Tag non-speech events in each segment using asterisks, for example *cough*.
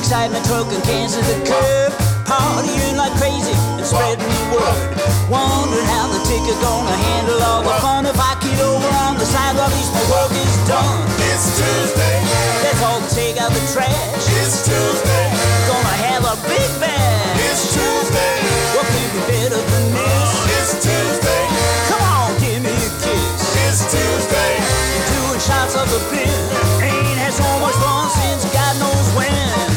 excitement, trucking cans to the curb. Partying like crazy and spreading the word. Wondering how the ticket gonna handle all the fun if I get over on the side while at least my work is done. It's Tuesday. Let's all take out the trash. It's Tuesday. Gonna have a big bash. It's Tuesday. What can be better than this? It's Tuesday. Come on, give me a kiss. It's Tuesday. Doing shots of the bin. Ain't had so much fun since God knows when.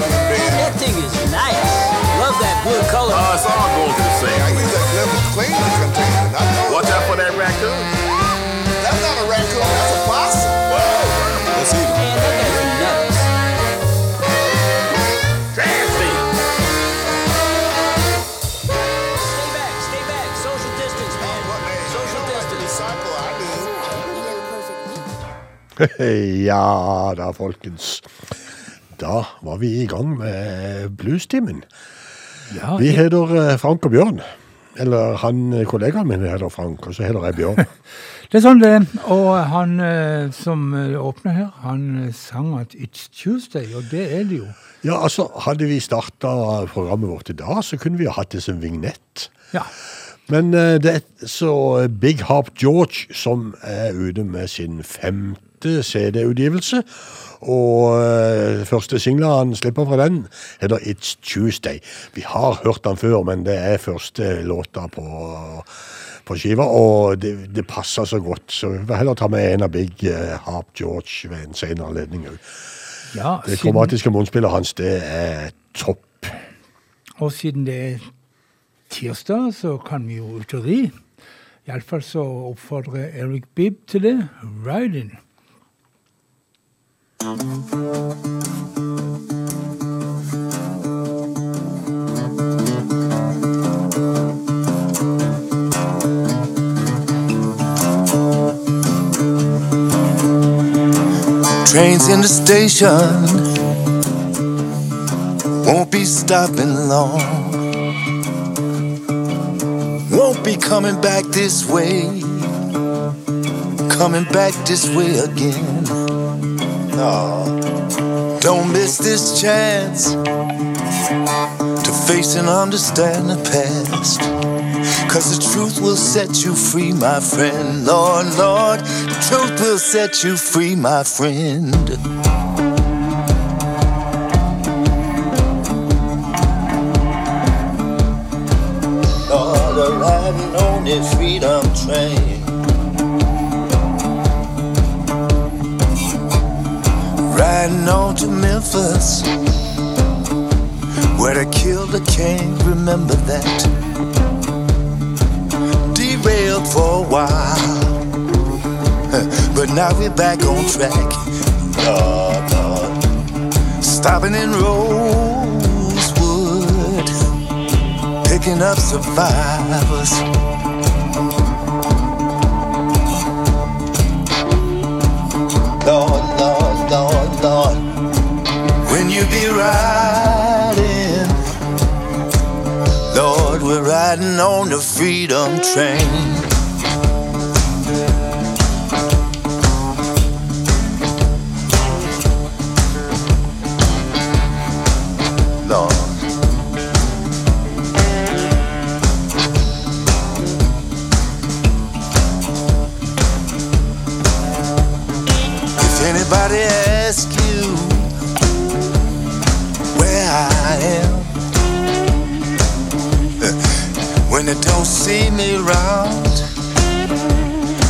The recycling bin. that thing is nice. Love that blue color. Oh, it's all going to the I same. use that clever cleaning container. I know. Watch out for that raccoon. That's not a raccoon. That's a possum. Let's eat it. Man, that guy's nuts. Nasty. Stay back, stay back. Social distance, man. Social distance. Recycle, I do. A little closer to me. Ja da, folkens. Da var vi i gang med bluestimen. Ja, Vi heter eh, Frank og Bjørn. Eller han eh, kollegaen min heter Frank, og så heter jeg Bjørn. *laughs* det er sånn det. Og han eh, som åpner her, han sang at It's Tuesday, og det er det jo. Ja, altså, hadde vi starta programmet vårt i dag, så kunne vi ha hatt det som vignett. Ja. Men det er så Big Harp George som er ute med sin femte CD-utgivelse. Og eh, første singla han slipper fra den, heter It's Tuesday. Vi har hørt den før, men det er første låta på, på skiva, og det, det passer så godt. Så vi får heller ta med en av Big eh, Harp George ved en senere anledning òg. ja Det kromatiske munnspillet hans, det er topp. og siden det er tirsdag, så kan vi jo ut og ri. Iallfall så oppfordrer Eric Bibb til det. Ride It's Trains in the station won't be stopping long won't be coming back this way. Coming back this way again. No, don't miss this chance to face and understand the past. Cause the truth will set you free, my friend. Lord, Lord, the truth will set you free, my friend. On this freedom train. Riding on to Memphis, where they killed a king. Remember that derailed for a while. *laughs* But now we're back on track. Lord, Lord. Stopping in Rosewood, picking up survivors. Lord. When you be riding, Lord, we're riding on the freedom train. Lord. They don't see me round,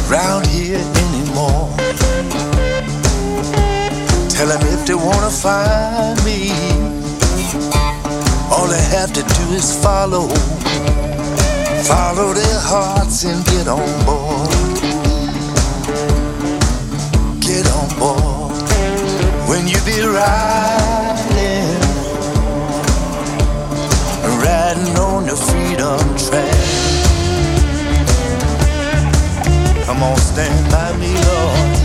round here anymore, tell them if they wanna find me, all they have to do is follow, follow their hearts and get on board. Get on board. When you be riding, riding on the freedom train. Come on, stand by me, Lord.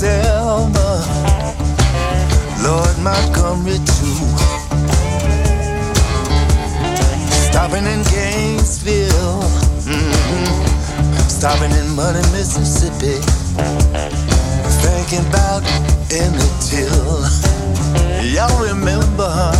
Selma, Lord Montgomery too. Stopping in Gainesville, mhm. stopping in Money, Mississippi. Thinking about Emmett Till. Y'all remember her,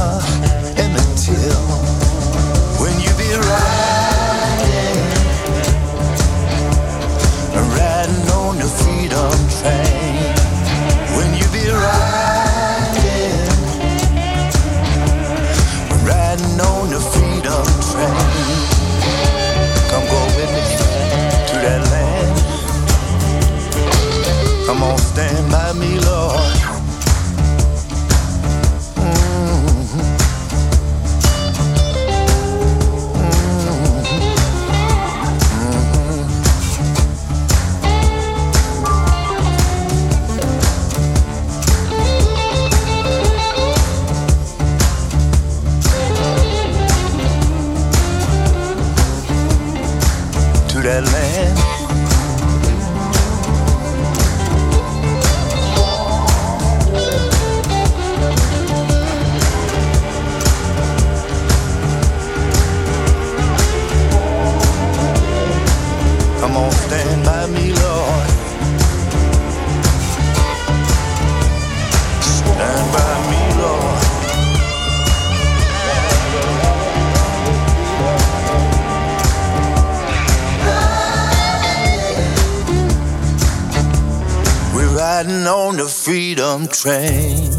freedom train.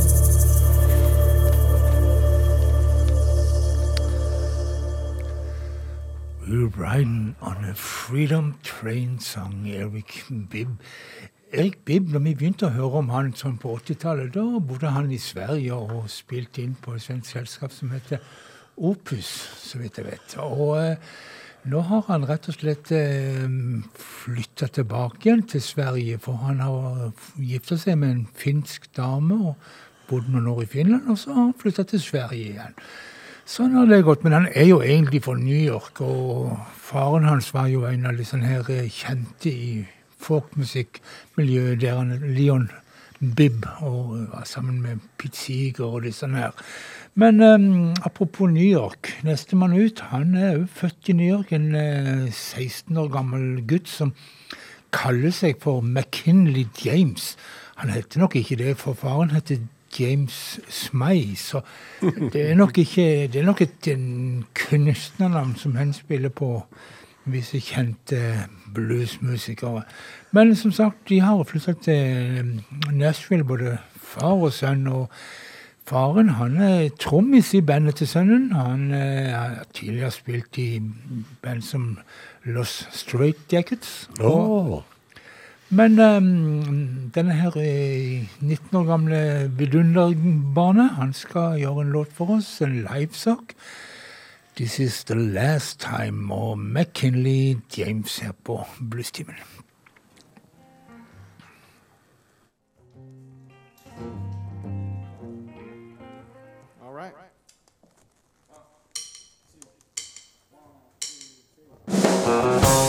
We're riding on a freedom train, sang Eric Bibb. Erik Bibb, når vi begynte å høre om han sånn på 80-tallet, da bodde han i Sverige og spilte inn på et svensk selskap som heter Opus, så vidt jeg vet. Og eh, nå har han rett og slett eh, flytta tilbake igjen til Sverige, for han har gifta seg med en finsk dame og bodd noen år i Finland, og så har han flytta til Sverige igjen. Sånn har det gått. Men han er jo egentlig fra New York, og faren hans var jo en av de sånne her eh, kjente i folkmusikkmiljøet, der han Leon Bibb og var sammen med Pete Seeger og sånne her. Men um, apropos New York. Nestemann ut han er også født i New York. En uh, 16 år gammel gutt som kaller seg for McKinley James. Han heter nok ikke det, for faren heter James Smay. Så *laughs* det er nok ikke Det er nok et kunstnernavn som han spiller på visse kjente bluesmusikere. Men som sagt, de har flytta til Nashville, både far og sønn. og Faren han er trommis i bandet til sønnen. Han eh, har tidligere spilt i band som Los Straight Jackets. Åh. Men um, denne her eh, 19 år gamle vidunderbarnet, han skal gjøre en låt for oss, en livesak. This is the last time, og McKinley James her på Bluestimen. Well,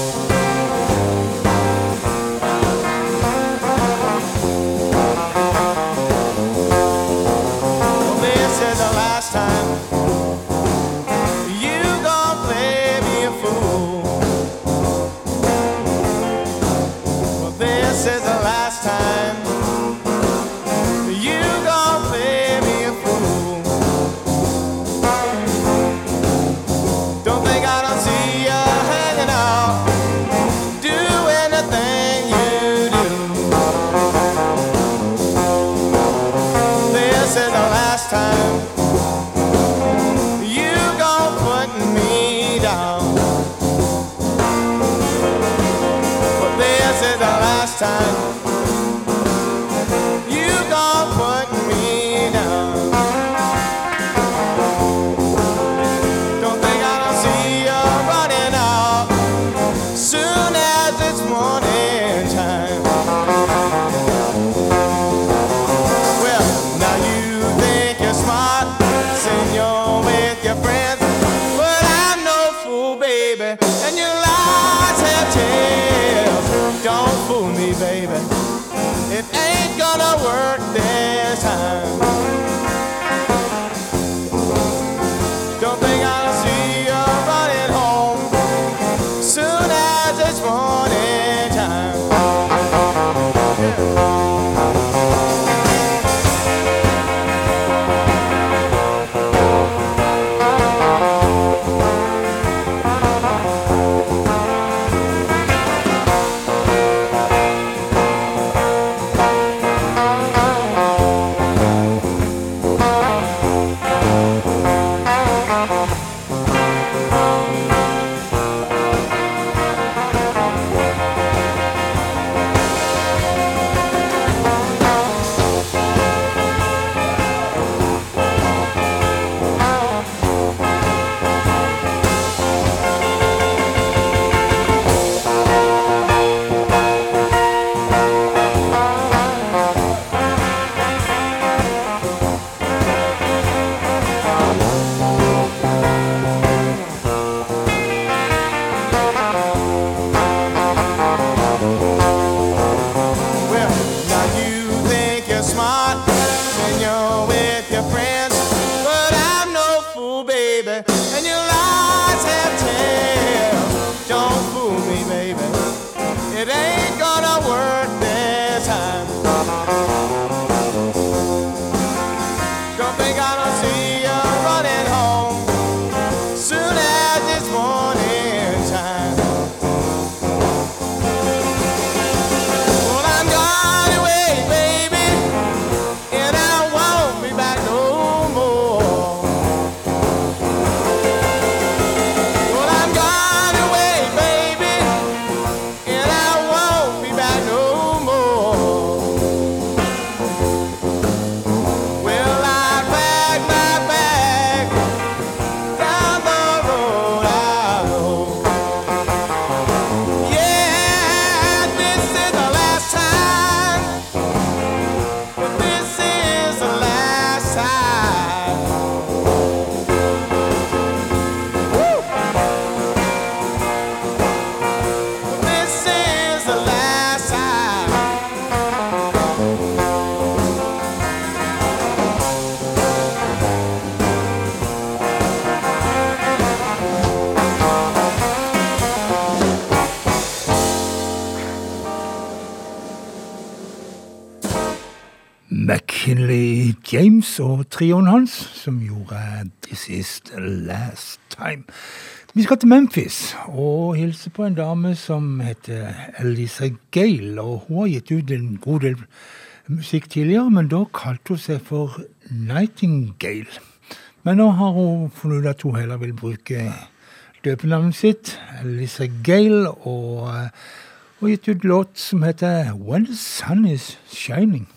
trioen hans som gjorde This Is The Last Time. Vi skal til Memphis og hilse på en dame som heter Elisa Gale. og Hun har gitt ut en god del musikk tidligere, men da kalte hun seg for Nightingale. Men nå har hun funnet ut at hun heller vil bruke døpenavnet sitt, Elisa Gale, og hun har gitt ut låt som heter When the Sun Is Shining.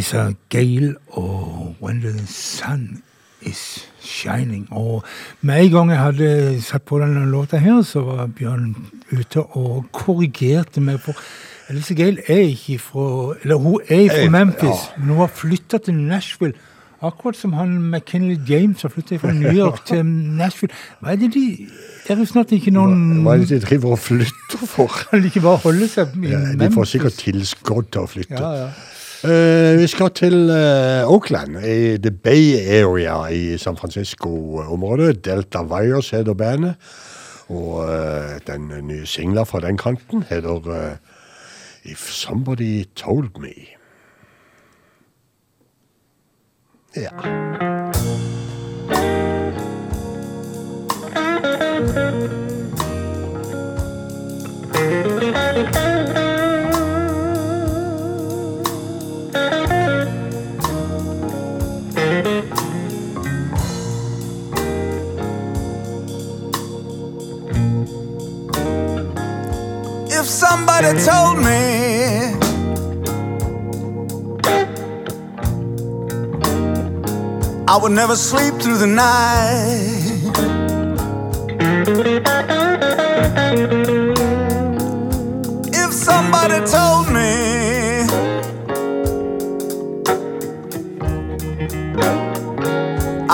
Elisa Gale og When the Sun Is Shining. Og med en gang jeg hadde satt på denne låta her, så var Bjørn ute og korrigerte meg. på Elise Gale er ikke fra Eller hun er fra Memphis, ja. men hun har flytta til Nashville. Akkurat som han McKinley James har flytta fra New York til Nashville. Hva er det de Det er jo snart ikke noen Hva er det de driver og flytter for? Kan de ikke bare holde seg i Ja, de får sikkert tilskudd til å flytte. Ja, ja. Eh, vi skal til uh, Oakland, i The Bay Area i San Francisco-området. Delta Wires heter bandet. Og uh, den nye singla fra den kanten heter If Somebody Told Me. Ja. Somebody told me I would never sleep through the night. If somebody told me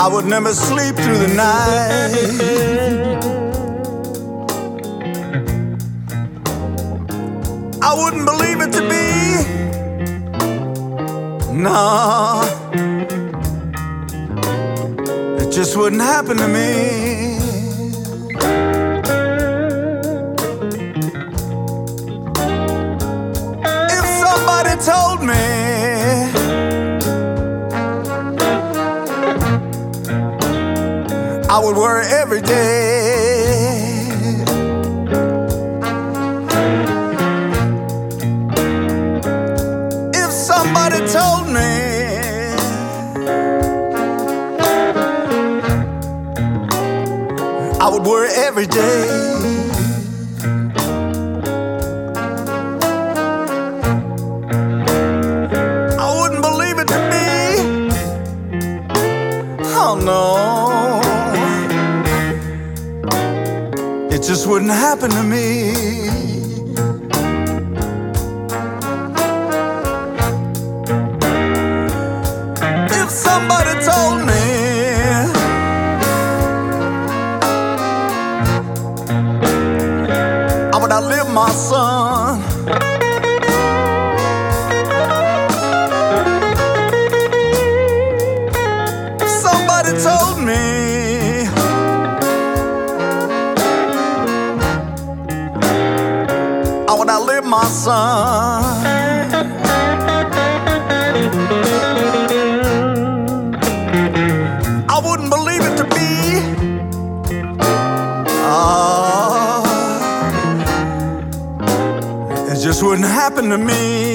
I would never sleep through the night. I wouldn't believe it to be. No, it just wouldn't happen to me. If somebody told me I would worry every day. Every day. I wouldn't believe it to be. Oh no. It just wouldn't happen to me. Son. I wouldn't believe it to be. Ah, it just wouldn't happen to me.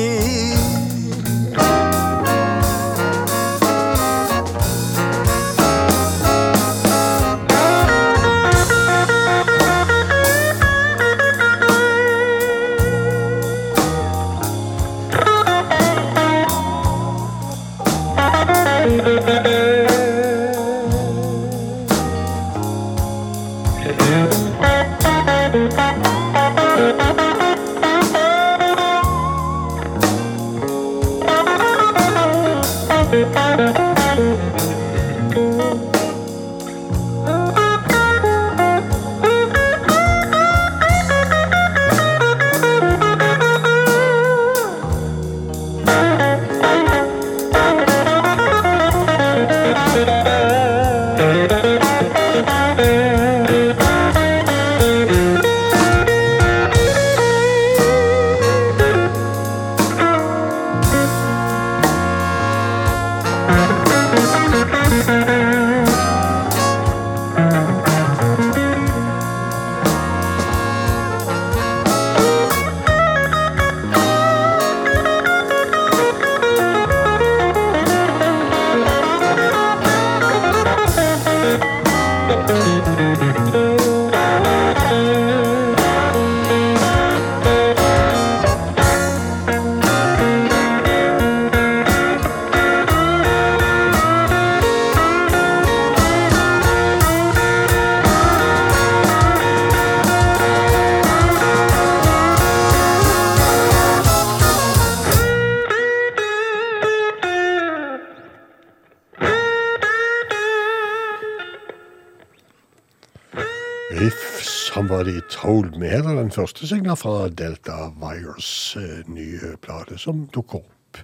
Første singelen fra Delta Wires eh, nye plate, som dukker opp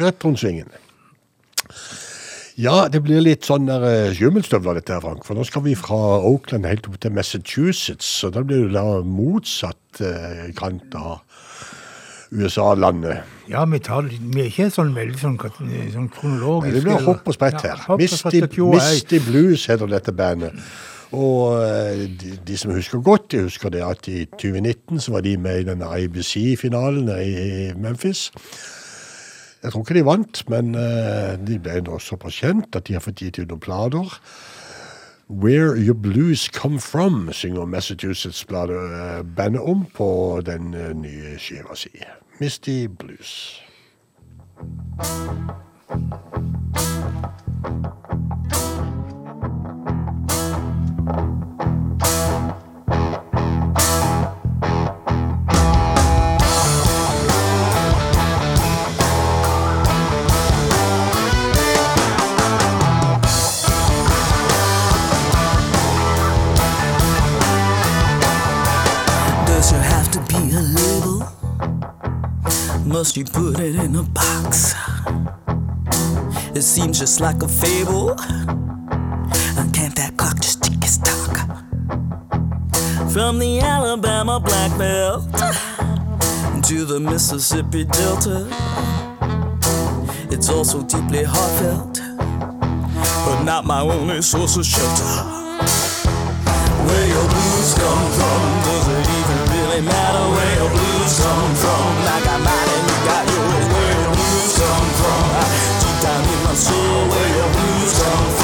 rett rundt svingen. Ja, det blir litt sånn der eh, sjumilsstøvler dette her, Frank. For nå skal vi fra Oakland helt opp til Massachusetts. Så da blir det da motsatt eh, kant av USA-landet. Ja, vi, tar, vi er ikke sånn veldig sånn, sånn kronologisk. Det blir hopp og sprett Ja, her. hopp og Misty, sprett og og. Misty Blues heter dette bandet. Og eh, de, de som husker godt, de husker det at i 2019 så var de med i denne IBC-finalen i Memphis. Jeg tror ikke de vant, men eh, de ble nå såpass kjent at de har fått gitt ut noen plater. Where Your Blues Come From synger Massachusetts-bandet om på den eh, nye skiva si. Misty Blues. Does Must you put it in a box? It seems just like a fable. Uh, Can't that clock just tick its tock? From the Alabama Black Belt to the Mississippi Delta, it's also deeply heartfelt, but not my only source of shelter. Where your blues come from? Does it even really matter where your blues come from? I got so where your blues come from.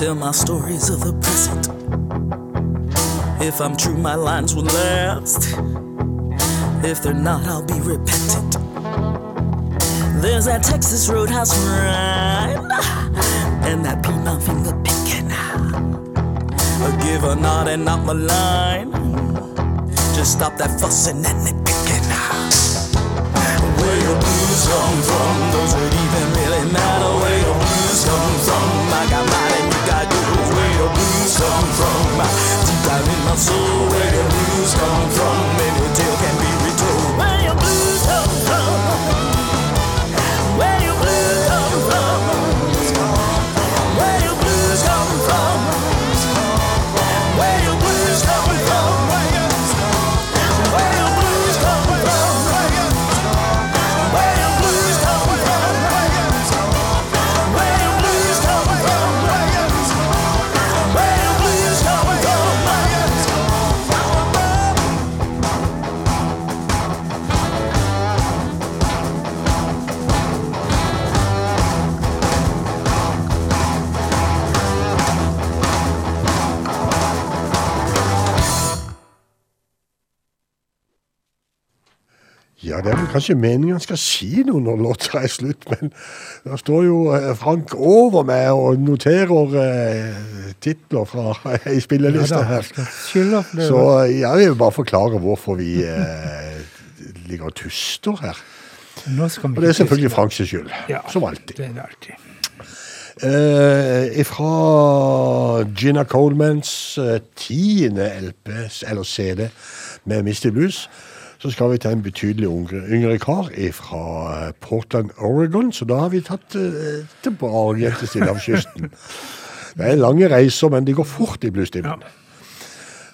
Tell my stories of the present. If I'm true, my lines will last. If they're not, I'll be repentant. There's that Texas Roadhouse ride and that Piedmont finger picking. A give a nod and not my line. Just stop that fussing and the picking. Where your blues come from? Does it even really matter where your blues come from? I got mine come from? Deep down in my soul, where your blues come from? Any tale can er kanskje meningen han skal si noe når låta er slutt, men da står jo eh, Frank over meg og noterer eh, titler fra ei spilleliste Ja her. Så jeg vil bare forklare hvorfor vi eh, ligger og tuster her. Og det er selvfølgelig. Franks skyld, Ja, som alltid. Det er det alltid. Eh, fra Gina Colemans eh, tiende LP, eller CD, med Misty Blues, så skal vi til en betydelig yngre, yngre kar fra Portland, Oregon. Så da har vi tatt uh, tilbake til Stillehavskysten. *laughs* Det er lange reiser, men de går fort i bluestimen.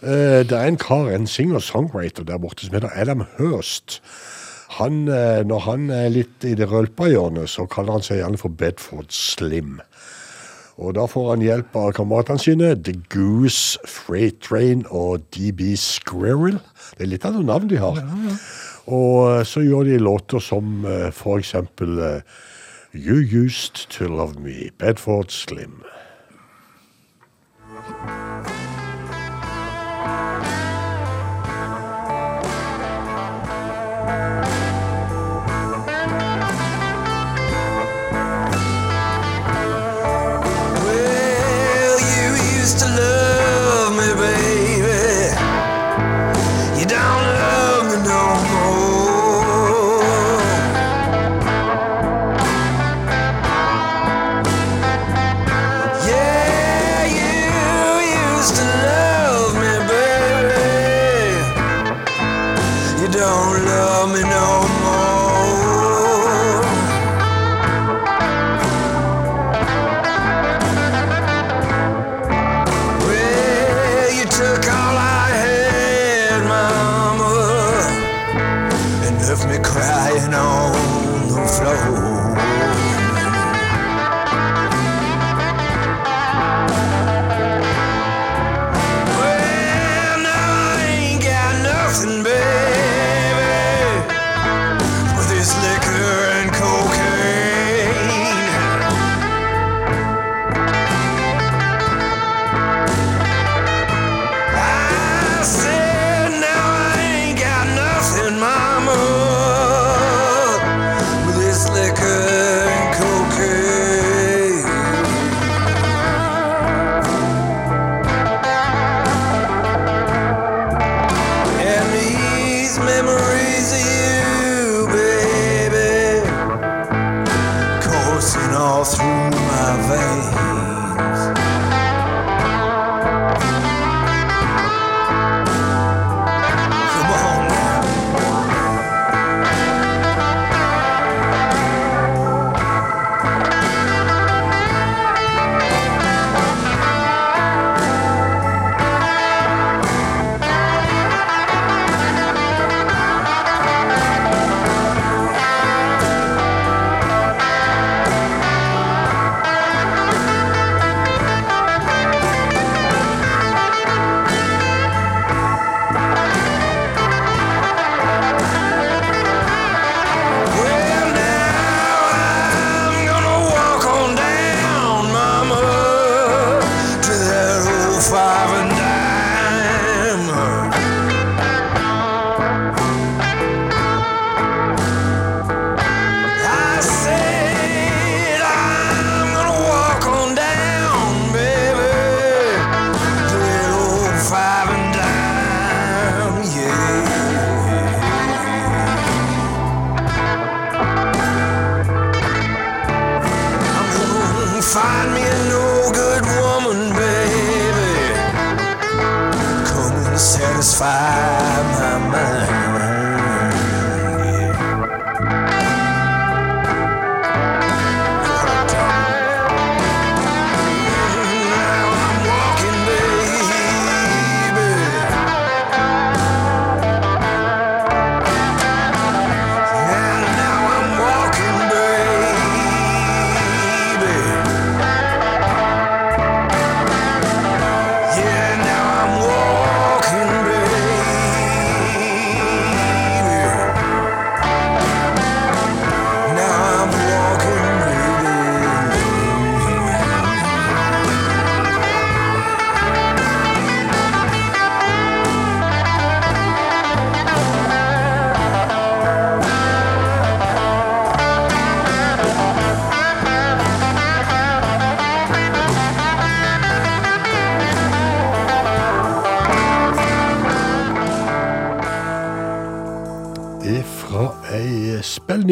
Uh, det er en kar, en singer-songwriter der borte som heter Adam Hurst. Han, eh, når han er litt i det rølpa hjørnet, så kaller han seg gjerne for Bedford Slim. Og da får han hjelp av kameratene sine, The Goose Freight Train og DB Squirrel. Det er litt av noen navn de har. Og så gjør de låter som eh, for eksempel eh, You Used To Love Me, Bedford Slim.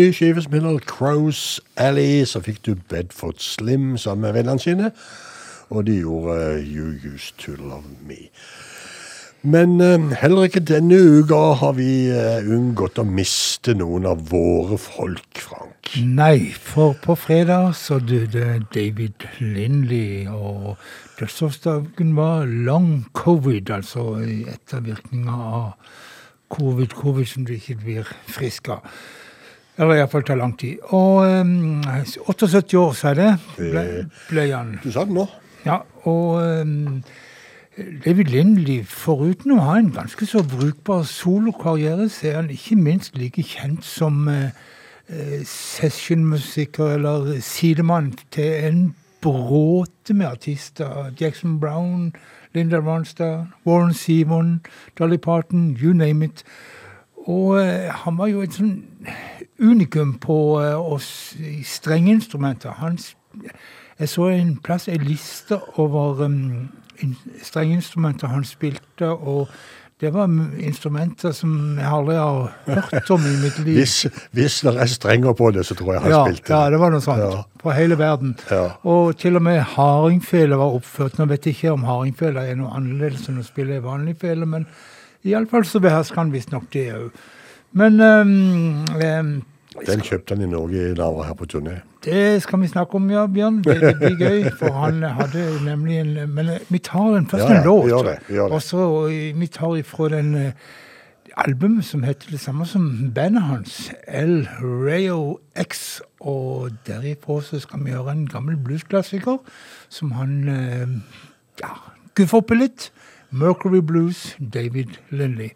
Spillny skive som heter Crows Alley, så fikk du Bedford Slim sammen med vennene sine. Og de gjorde eh, You Used To Love Me. Men eh, heller ikke denne uka har vi eh, unngått å miste noen av våre folk, Frank. Nei, for på fredag så døde David Lindley, og dødsårsdagen var long covid, altså ettervirkninger av covid, covid som du ikke blir frisk av. Eller iallfall tar lang tid. Og um, 78 år, sa jeg det, ble, ble han. Du sa det nå. Ja, og um, David Lindley, foruten å ha en ganske så brukbar solokarriere, så er han ikke minst like kjent som uh, sessionmusiker eller sidemann til en bråte med artister. Jackson Brown, Linda Ronstad, Warren Sivon, Dolly Parton, you name it. Og uh, han var jo et sånn unikum på uh, oss i strengeinstrumenter. Han, jeg så en plass en liste over um, strengeinstrumenter han spilte, og det var instrumenter som jeg aldri har hørt om i mitt liv. *laughs* Hvis, hvis det er strenger på det, så tror jeg han ja, spilte. ja, det var noe sånt. Ja. På hele verden. Ja. Og til og med hardingfele var oppført. Nå vet jeg ikke om hardingfele er noe annerledes enn å spille i vanlig fele, men iallfall så behersker han visstnok det òg. Men um, Den kjøpte han i Norge da han var her på turné. det skal vi snakke om, ja, Bjørn. Det, det blir gøy, for han hadde nemlig en Men eh, vi tar den første Ja, ja, låt. gjør det, vi gjør det. Og så eh, vi tar ifra den eh, albumet som heter det samme som bandet hans, El Rayo X. Og derifra så skal vi gjøre en gammel bluesklassiker som han ja, guffer opp litt. Mercury Blues, David Lindley.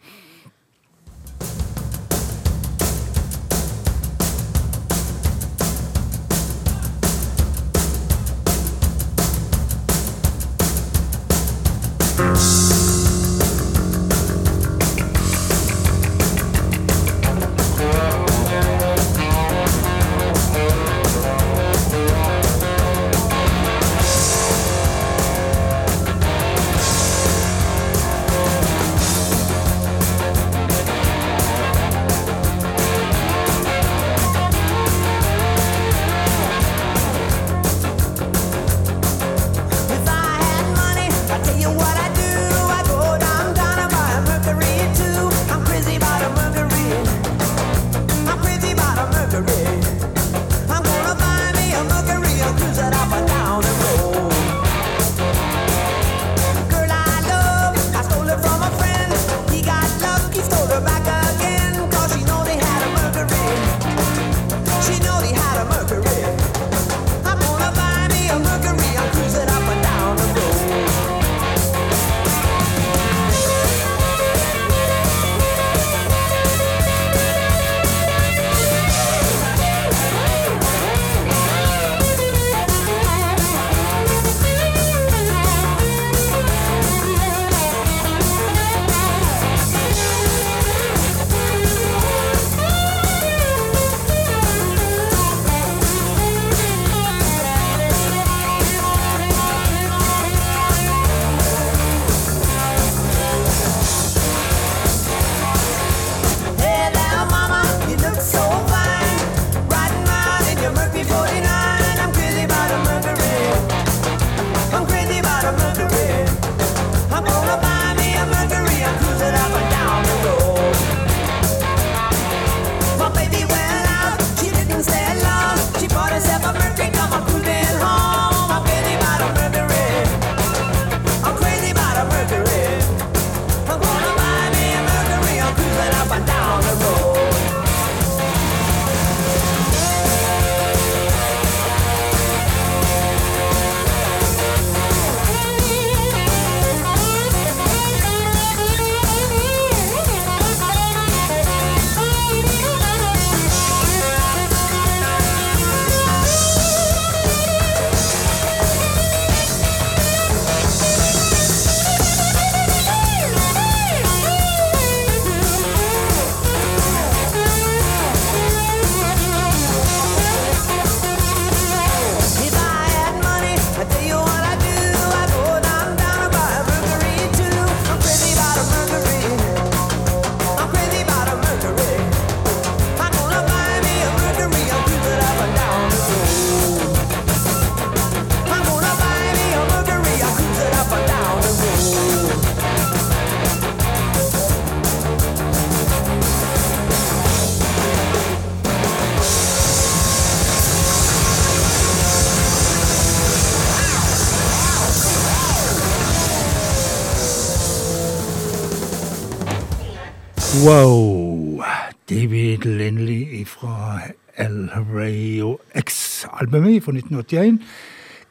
Fra 1981.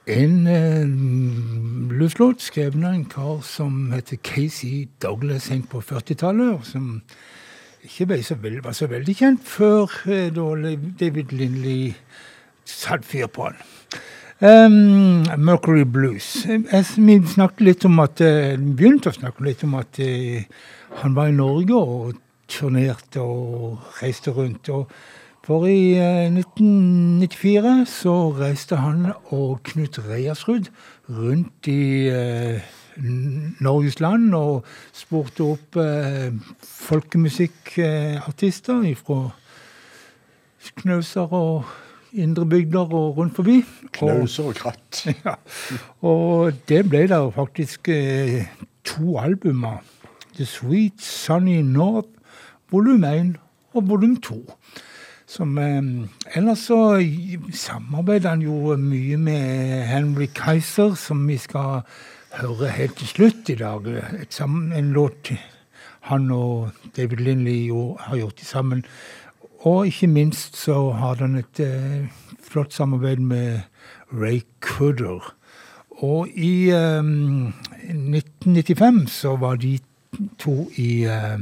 En eh, luftlåt skrevet av en kar som heter Casey Douglas, hengt på 40-tallet, som ikke ble så veld, var så veldig kjent før eh, da David Lindley satte fyr på han. Um, Mercury Blues. Vi snakket litt om at, eh, begynte å snakke litt om at eh, han var i Norge og turnerte og reiste rundt. Og for i eh, 1994 så reiste han og Knut Reiersrud rundt i eh, Norges land og spurte opp eh, folkemusikkartister fra Knauser og indre bygder og rundt forbi. Knauser og kratt. *laughs* ja. Og det ble da faktisk eh, to albumer. The Sweet Sunny North, volum 1 og volum 2. Som eh, Ellers så samarbeider han jo mye med Henry Kaiser, som vi skal høre helt til slutt i dag. Et sam, en låt han og David Lindley jo har gjort sammen. Og ikke minst så har han et eh, flott samarbeid med Ray Cooder. Og i eh, 1995 så var de to i eh,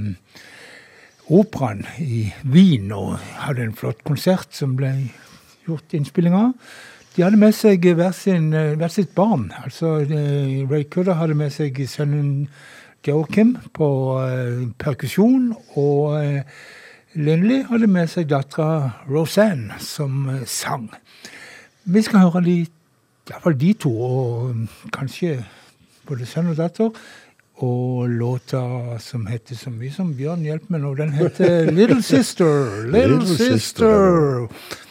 operaen i Wien og hadde en flott konsert som ble gjort innspilling av. De hadde med seg hver, sin, eh, hver sitt barn. Altså eh, Ray Cooder hadde med seg sønnen Joachim på eh, perkusjon, og eh, Lindley hadde med seg dattera Roseanne som eh, sang. Vi skal høre de, i hvert fall de to, og kanskje både sønn og datter. Og låta som heter så mye som Bjørn hjelper meg nå, den heter Little Sister. Little, Little Sister. Sister.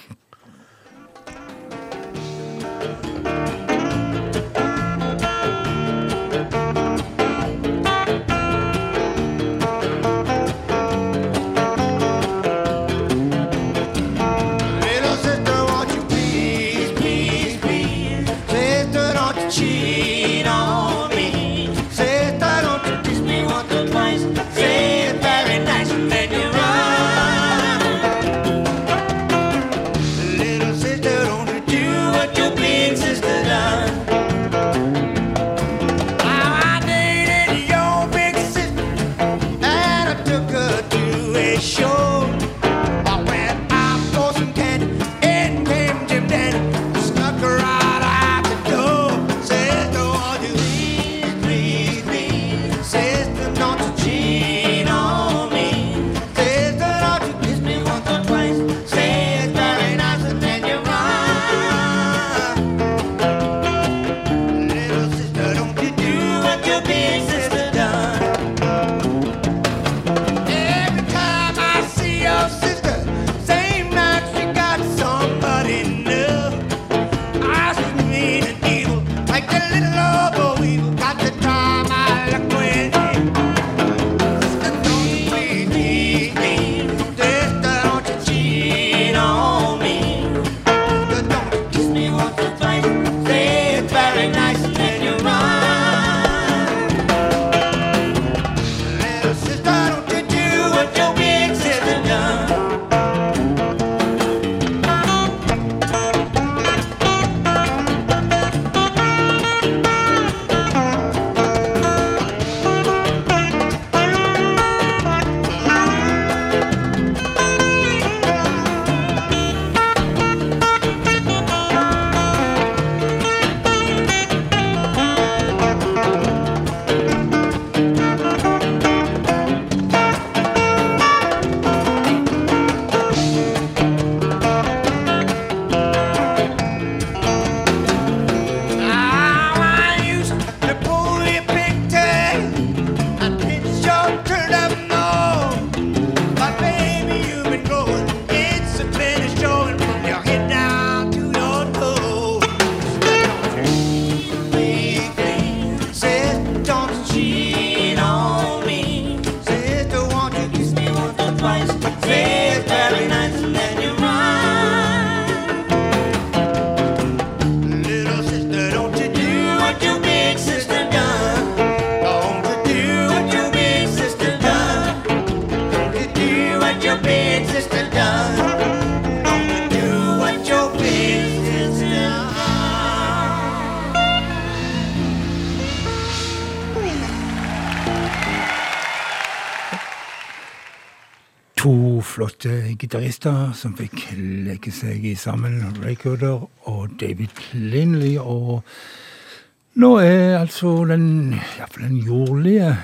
Flotte som fikk leke seg i sammen. Ray Cooder og David Lindley. Og nå er altså den, ja, den jordlige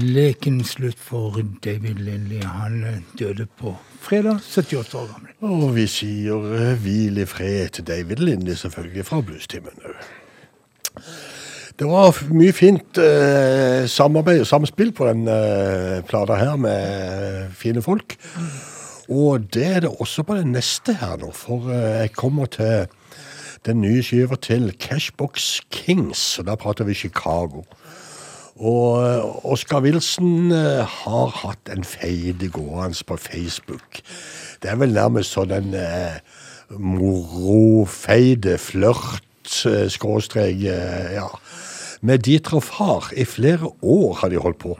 leken slutt for David Lindley. Han døde på fredag, 78 år gammel. Og vi sier eh, hvil i fred til David Lindley, selvfølgelig, fra Bluestimen òg. Det var mye fint eh, samarbeid og samspill på den eh, plata her med fine folk. Og det er det også på den neste her nå, for eh, jeg kommer til den nye skiva til Cashbox Kings, og da prater vi Chicago. Og eh, Oskar Wilson eh, har hatt en feide gående på Facebook. Det er vel nærmest sånn en eh, morofeide flørt, skråstrek, eh, ja. Med Dieter Far. I flere år har de holdt på.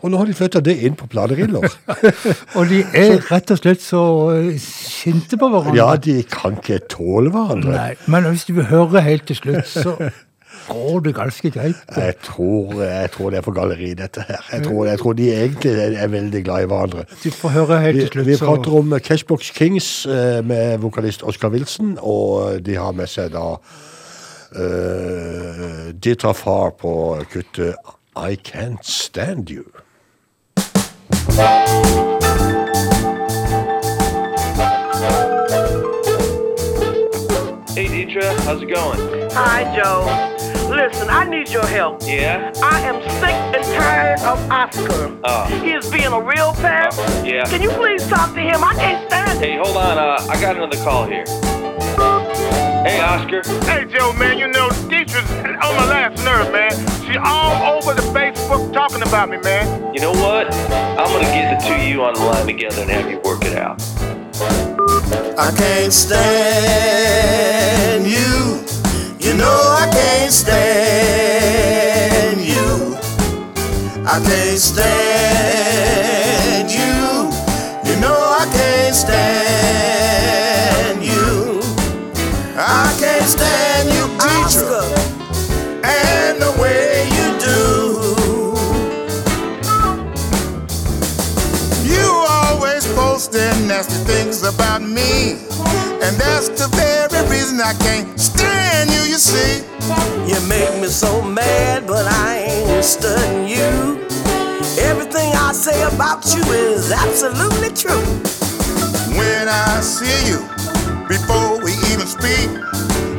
Og nå har de flytta det inn på plateriller. *laughs* Og de er rett og slett så eh, sinte på hverandre. ja, de kan ikke tåle hverandre. Nei, men hvis du vil høre helt til slutt, så går det ganske greit. Jeg tror, jeg tror det er for galleri, dette her. Jeg tror, jeg tror de egentlig er, veldig glad i hverandre. Du får høre helt til slutt, vi vi prater om Cashbox Kings eh, med vokalist Oscar Wilson, og de har med seg da uh, tar far på kuttet I Can't Stand You. Hey, Deidre, how's it going? Hi, Joe. Listen, I need your help. Yeah? I am sick and tired of Oscar. Oh. He is being a real pest. Yeah. Can you please talk to him? I can't stand it. Hey, hold on. Uh, I got another call here. Hey, Oscar. Hey, Joe, man, you know, Deidre's on my last nerve, man. She all over the Facebook talking about me, man. You know what? I'm gonna get the two of you on the line together and have you work it out. I can't stand you. You know I can't stand you. I can't stand you. You know I can't stand nasty things about me. And that's the very reason I can't stand you, you see. You make me so mad, but I ain't studying you. Everything I say about you is absolutely true. When I see you, before we even speak,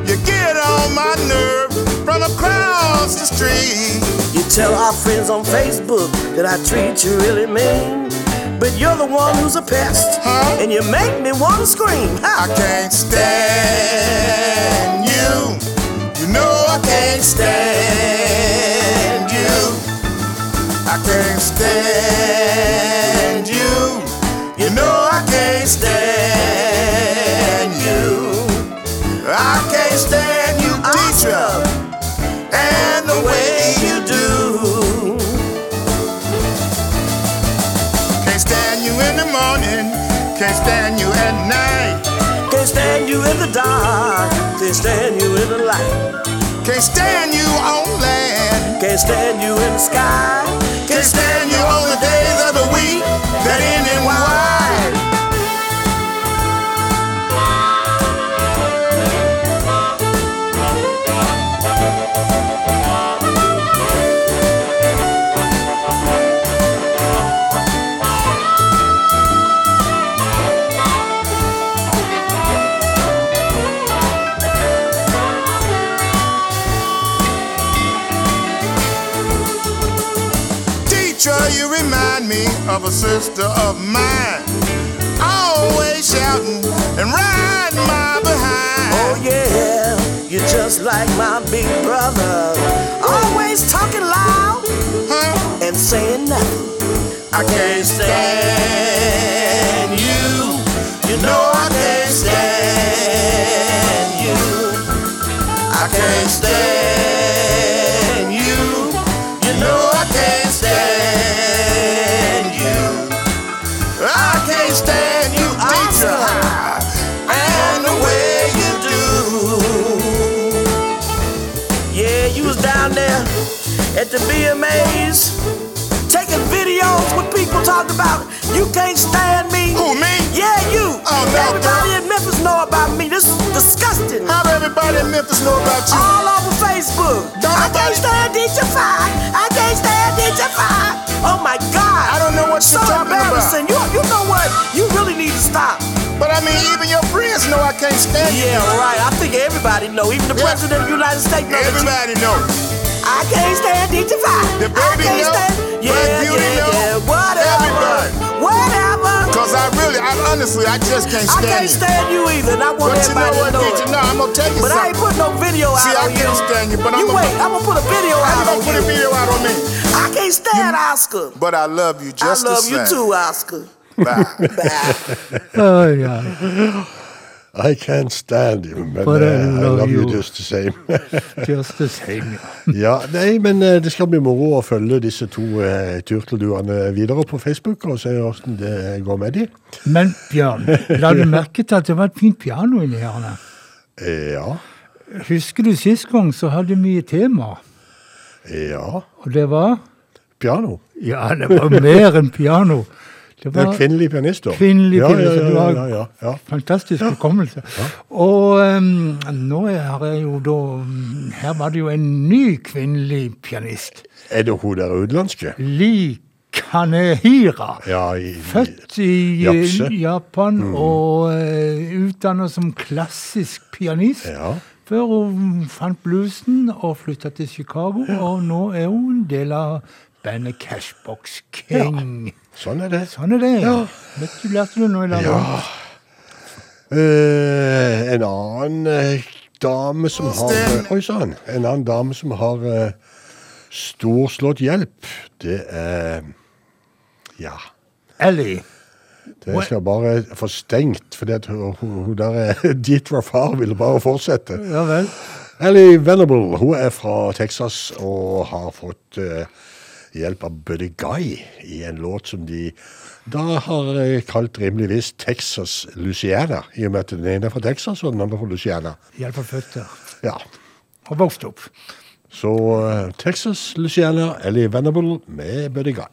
you get on my nerve from across the street. You tell our friends on Facebook that I treat you really mean. But you're the one who's a pest, and you make me want to scream. I can't stand you. You know I can't stand you. I can't stand you. You know I can't stand you. I can't stand you, teacher, can't stand you at night. Can't stand you in the dark, can't stand you in the light. Can't stand you on land, can't stand you in the sky. Can't stand you on the days of the week that end in wide. Of a sister of mine. Always shouting and riding my behind. Oh yeah, you're just like my big brother. Always talking loud and saying nothing. I can't stand you. You know I can't stand you. I can't stand at the BMAs taking videos what people talk about You can't stand me. Who, me? Yeah, you. Oh, no, Everybody in Memphis know about me. This is disgusting. How do everybody in Memphis know about you? All over Facebook. Don't I can't stand DJ Five. I can't stand DJ Five. Oh my God. I don't know what so you're talking I mean, even your friends know I can't stand you. Yeah, right. I think everybody know. Even the Yeah. president of the United States know. that you- Everybody know. I can't stand DJ Five. The baby I know, stand. Black Yeah, Beauty yeah, know, yeah. Whatever. everybody. Whatever. Cause I really, I honestly, I just can't stand you. I can't stand you either, and I want But you know everybody what, to know it. you know? I'm gonna tell you But I ain't put no video out See, out I can't stand you, but you I'm gonna- wait. I'm gonna put a video out you on gonna put a video out on me? I can't stand Oscar. But I love you just I love you too, Oscar. Oh, yeah. I can't stand you, men But I love you just the same. *laughs* Just the same, *laughs* ja. nei, men eh, det skal bli moro å følge disse to uh, turtelduene videre på Facebook og se hvordan det går med de. Men Bjørn, la du merke til at det var et fint piano inni her? Ja, Husker du sist gang så hadde vi tema, ja. og det var Piano. Ja, det var mer enn piano. Det var kvinnelige pianister. kvinnelig ja, pianist. ja, ja, ja, ja, fantastisk hukommelse. Og um, nå har jeg jo da Her var det jo en ny kvinnelig pianist. Er det hun der utenlandske? Kanehira. Født i eh, Japan og uh, utdannet som klassisk pianist. Før hun fant bluesen og flytta til Chicago, og nå er hun en del av bandet Cashbox King. Sånn er det. Sånn er det. Ja. Vet du, lærte du noe i dag? Ja. Eh, en annen eh, dame som har eh, Oi sann. En annen dame som har eh, storslått hjelp, det er Ja. Ellie. Det skal bare få stengt, for hun, der er *laughs* Dietra far ville bare fortsette. Ja vel. Ellie Venable hun er fra Texas og har fått eh, hjelp av Buddy Guy i en låt som de da har eh, kalt rimeligvis Texas Luciana, i og med at den ene er fra Texas og den andre fra Luciana. Hjelp av føtter. Ja. Og vokst opp. Så eh, Texas Luciana, Ellie Venable med Buddy Guy.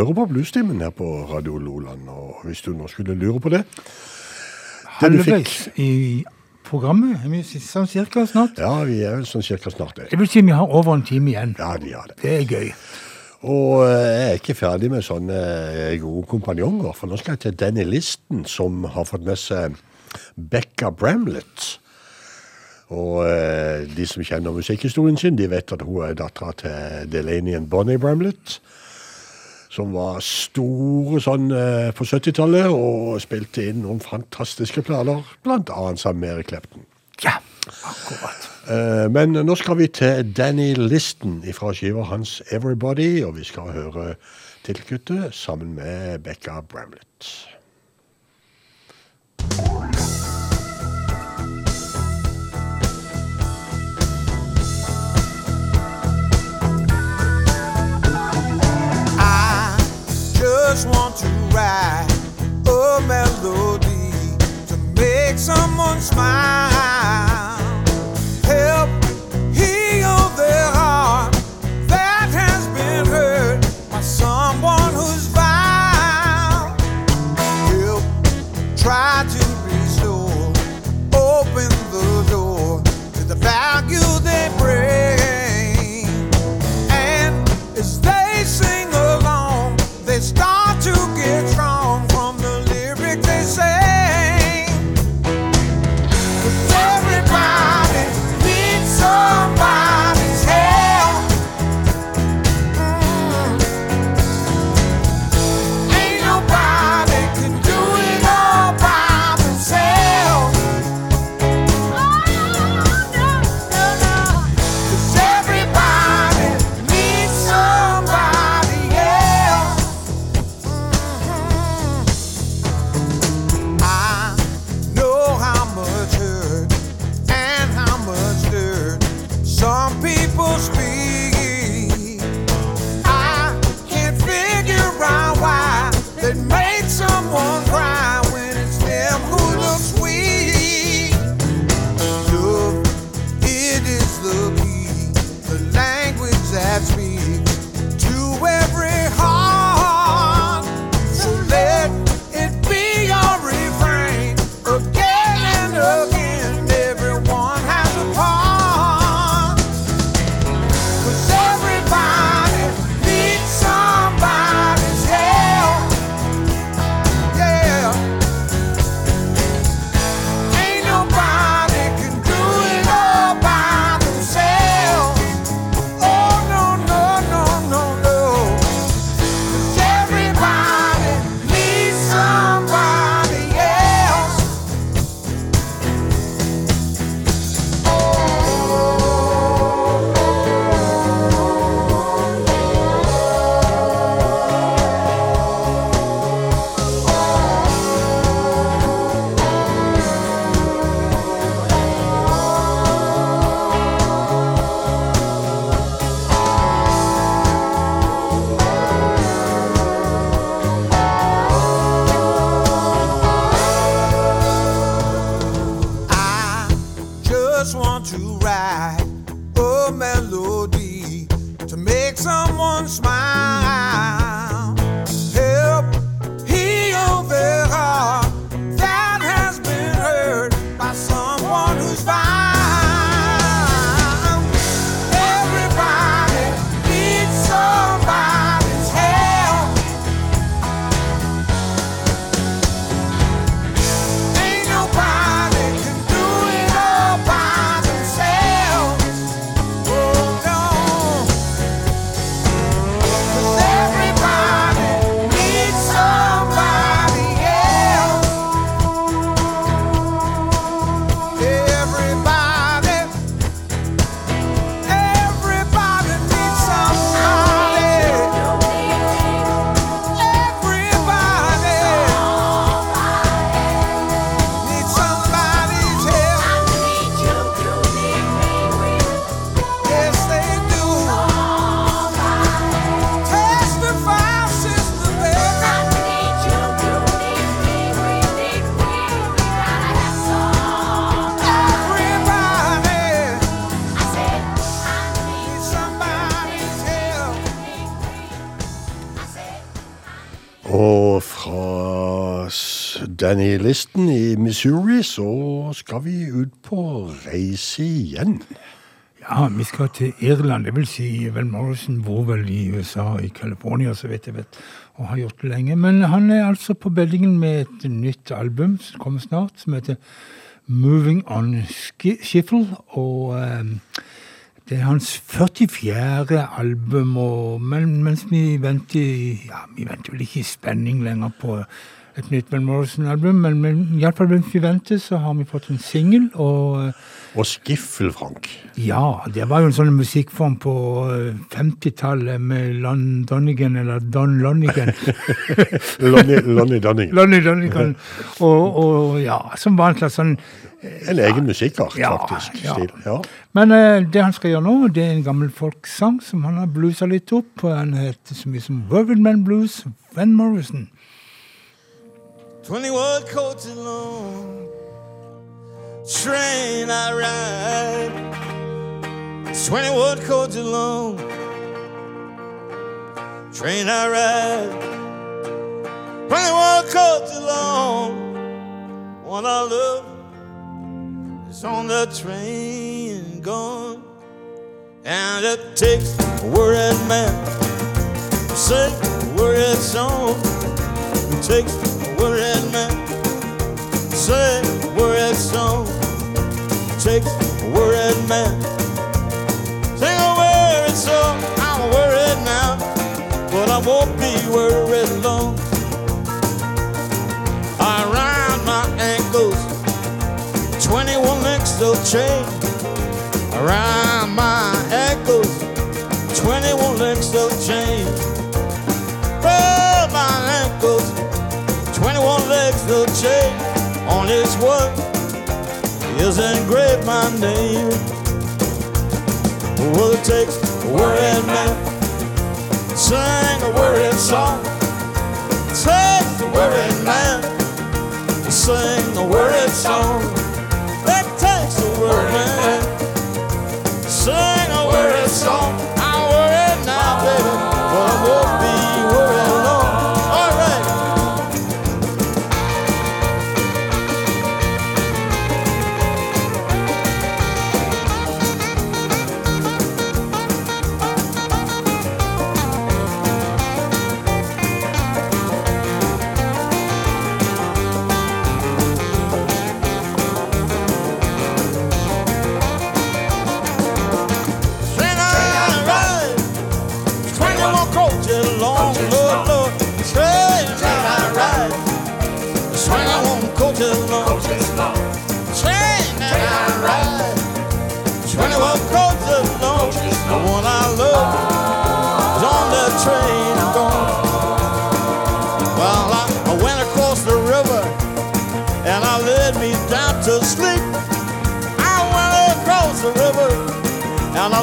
Hører på Bluestimen her på Radio Loland, og hvis du nå skulle lure på det Halvveis i programmet. Er vi sånn cirka snart? Ja, vi er vel sånn cirka snart det. Det vil si vi har over en time igjen. Ja, vi har det. Det er gøy. Og eh, jeg er ikke ferdig med sånne eh, gode kompanjonger, for nå skal jeg til Danny Listen, som har fått med seg Becca Bramlett. Og eh, de som kjenner musikkhistorien sin, de vet at hun er dattera til Delaney og Bonnie Bramlett. Som var store sånn eh, på 70-tallet og spilte inn noen fantastiske planer, annet sammen med Eric Clapton. Ja, akkurat. Eh, Men nå skal vi til Danny Listen fra skiva hans Everybody, og vi skal høre tittelkuttet sammen med Becca Bramlett. Just want to write a melody to make someone smile. Danny Listen i Missouri så skal vi ut på reise igjen. Ja, vi skal til Irland. Det vil si, vel Morrison bor vel i USA, i California, så vidt jeg vet, og har gjort det lenge. Men han er altså på beddingen med et nytt album som kommer snart, som heter Moving On Shiffle. Og eh, det er hans 44. album, og men, mens vi venter Ja, vi venter vel ikke i spenning lenger på et nytt Van Morrison-album, men, men iallfall mens vi venter, så har vi fått en singel, og eh, Og Skiffel, Frank. ja, det var jo en sånn musikkform på eh, 50-tallet med Lon Donnigan, eller Don Lonnigan. *laughs* Lonnie, Lonnie Dunning. Lonnie Donegan. Og, og ja, som var en slags sånn En egen musikkart, Ja, faktisk. ja. Ja. Men uh, det han skal gjøre nå, det er en gammel folksang som han har blusa litt opp. Han heter så mye som Rugged Man Blues, Van Morrison. 21 coaches long. Train I ride. It's 21 coaches long. Train I ride. 21 coaches long. One I love is on the train gone. And it takes a worried man to sing a worried song. It takes worried man sing worried song. Takes a worried man. Sing a worried song. I'm worried now, but I won't be worried long. Around my ankles, 21 links of chain. Around my ankles, 21 links of chain. 21 legs of. On this one is engraved my name. Well, it takes a worried man to sing a worried song. It takes a worried man to sing a worried song. It takes a worried man to sing a worried song.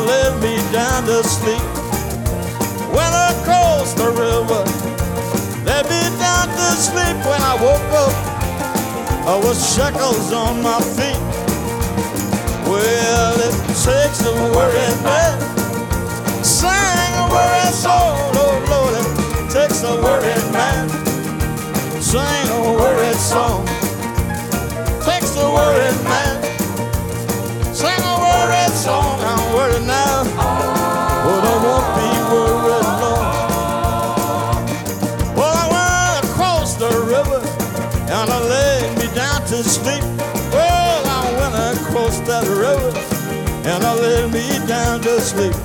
I laid me down to sleep. Went across the river, laid me down to sleep. When I woke up, I was shackles on my feet. Well, it takes a worried man, sing a worried song, Lord, Lord, it takes a worried man, sing a worried song. Takes a worried man. Sleep. Well, I went across that river and I laid me down to sleep.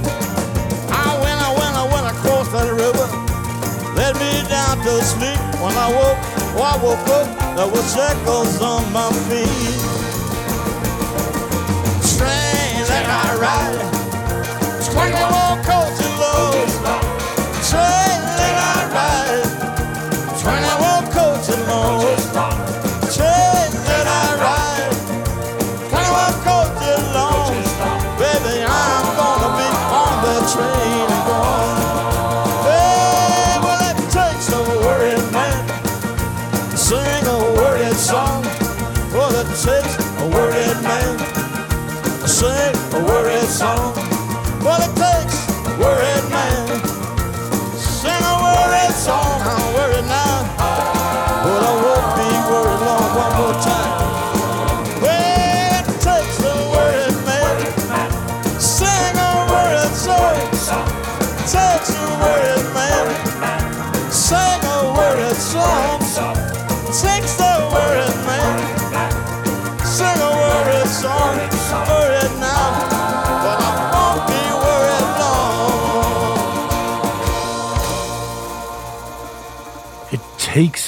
I went, I went, I went across that river, laid me down to sleep. When I woke, oh, I woke up, there was shackles on my feet train that I ride. Twenty-one coaches low. Train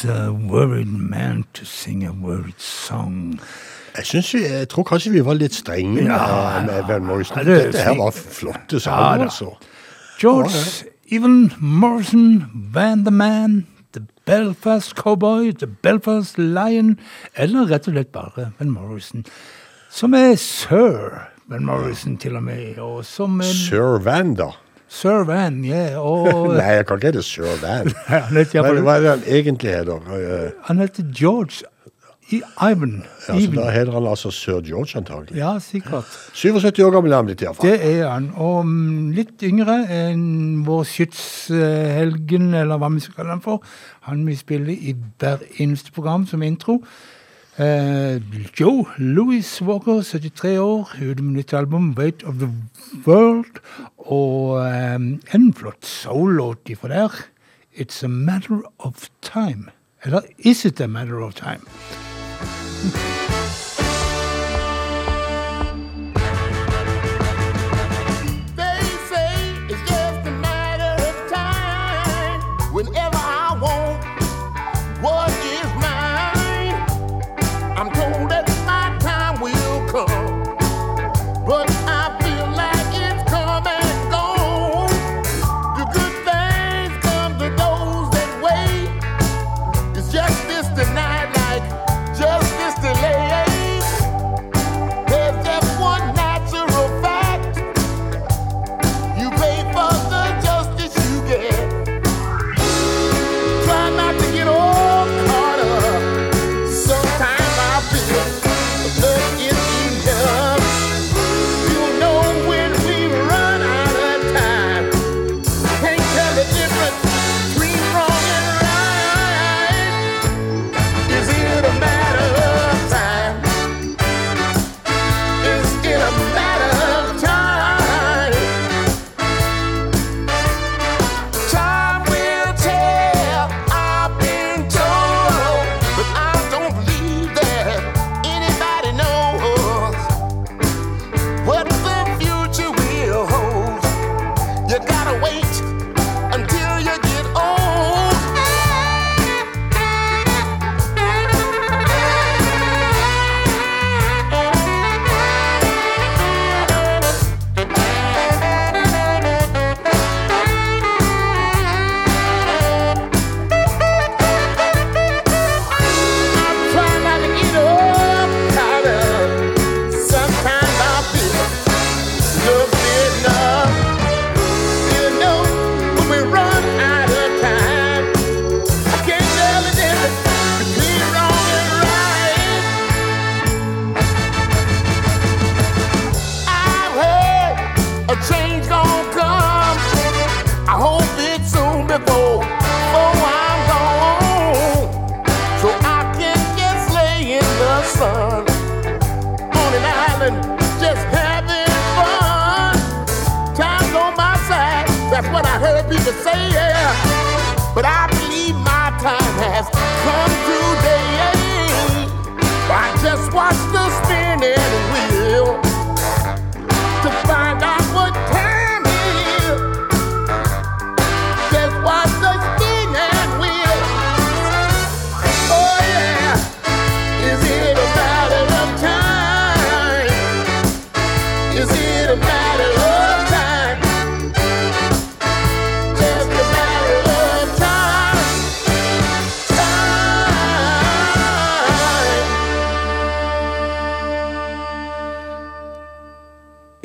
a worried man to sing a worried song. Jeg, synes vi, jeg tror kanskje vi var litt strenge Ja, med, med Van Morrison. ja, det Dette her var flotte sanger, ja, altså. George Even Morrison, Van the Man, The Belfast Cowboy, The Belfast Lion, eller rett og slett bare Van Morrison. Som er sir Van Morrison, til og med. Og som Sir Van, da. Sir Van, ja. Og Nei, jeg kan ikke hete Sir Van. *laughs* Hva, er det han egentlig heter? Eh, Han heter George I Ivan. Ja, så da heter han altså Sir George, antagelig. Ja, sikkert. 77 år gammel er han blitt, iallfall. Det er han. Og mm, litt yngre enn vår skytshelgen, eller hva vi skal kalle han for. Han vi spiller i hver eneste program som intro. Eh, Joe Louis Walker, 73 år, ute med nytt album, 'Weight of the World'. Og um, en flott soul-låt ifra der. 'It's a Matter of Time'. Eller 'Is It a Matter of Time'?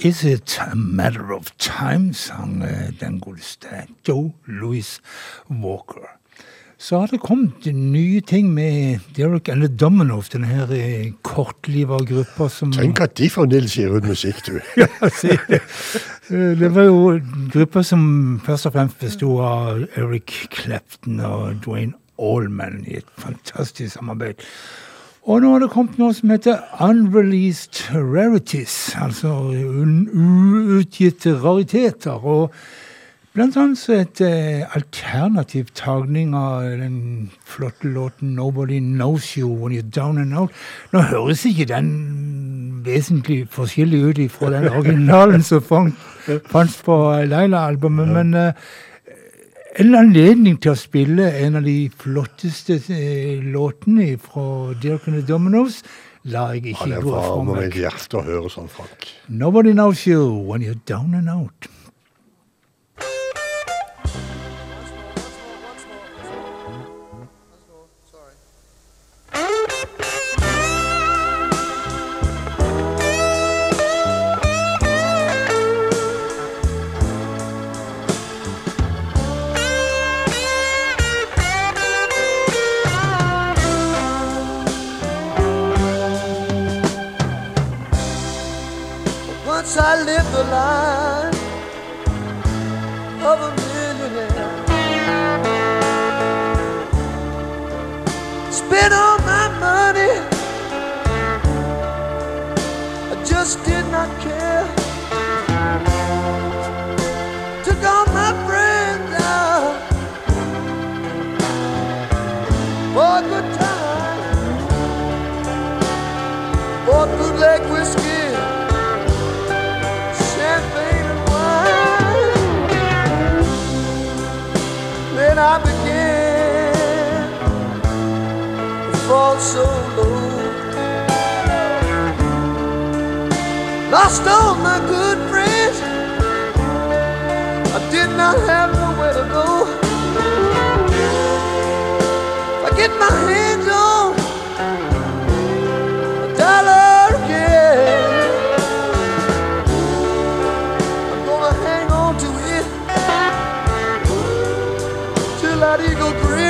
Is It A Matter of Time, sang eh, den godeste Joe Louis Walker. Så har det kommet nye ting med Derek and the Dominoff, denne her eh, kortliva gruppa som Tenk at de fremdeles gir ut musikk, du. *laughs* ja, si det. Eh, Det var jo gruppa som først og fremst bestod av Eric Clapton og Dwayne Allman i et fantastisk samarbeid. Og nå har det kommet noe som heter Unreleased Rarities, altså uutgitte rariteter. Og Blant annet et eh, alternativ tagning av den flotte låten 'Nobody Knows You When You're Down and Out'. Nå høres ikke den vesentlig forskjellig ut fra den originalen som fant, fantes på Leila-albumet, men eh, en anledning til å spille en av de flotteste eh, låtene fra Dirk and the Dominoes lar jeg ikke det gå fra varmer meg. mitt hjerte å høre sånn, Frank. 'Nobody Knows You When You're Down and Out'. Lived the life of a millionaire. Spent all my money. I just did not care. So low. Lost all my good friends. I did not have nowhere to go. If I get my hands on a dollar again. I'm gonna hang on to it till that eagle grin.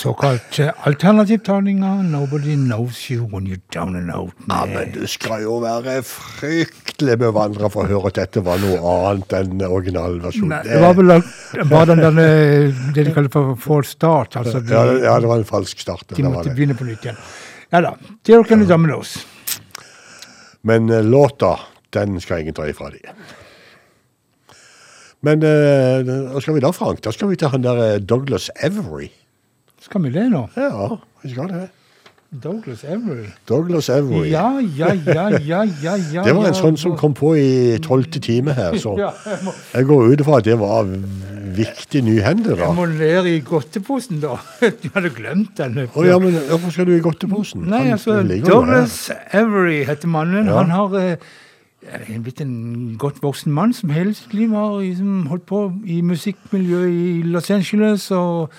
Såkalt eh, 'Nobody Knows You When You're Down and Out'. Ja, men du skal jo være fryktelig bevandra for å høre at dette var noe annet enn originalversjonen. Det var vel bare den eh, det de kaller for for start. Altså de, ja, det- ja, det var en falsk start. de måtte det. begynne på nytt igjen. Ja da. Derek and the Dominoes. Men eh, låta, den skal ingen ta ifra de. Men eh, hva skal vi da, Frank? Da skal vi til han der eh, Douglas Every. Skal vi le nå? Ja, vi skal det. Douglas Avery. Douglas Avery. Ja, ja, ja, ja, ja, ja. Det var en sånn som kom på i tolvte time her, så *laughs* jeg går ut ifra at det var viktig nyhende, da. Jeg må ned i godteposen, da. *laughs* Du hadde glemt den. Å ja, men hvorfor skal du i godteposen? Nei, altså, Douglas Avery heter mannen. Ja. Han har eh, en blitt en godt voksen mann som hele sitt liv har liksom, holdt på i musikkmiljøet i Los Angeles og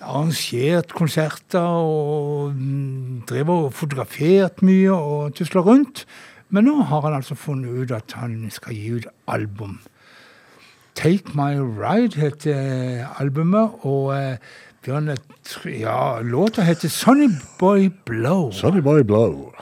arrangert konserter og mm, drevet og fotografert mye og tusla rundt. Men nå har han altså funnet ut at han skal gi ut album. Take My Ride heter albumet, og eh, Bjørn, ja, låta heter Sonny Boy Blow. Sonny Boy Blow.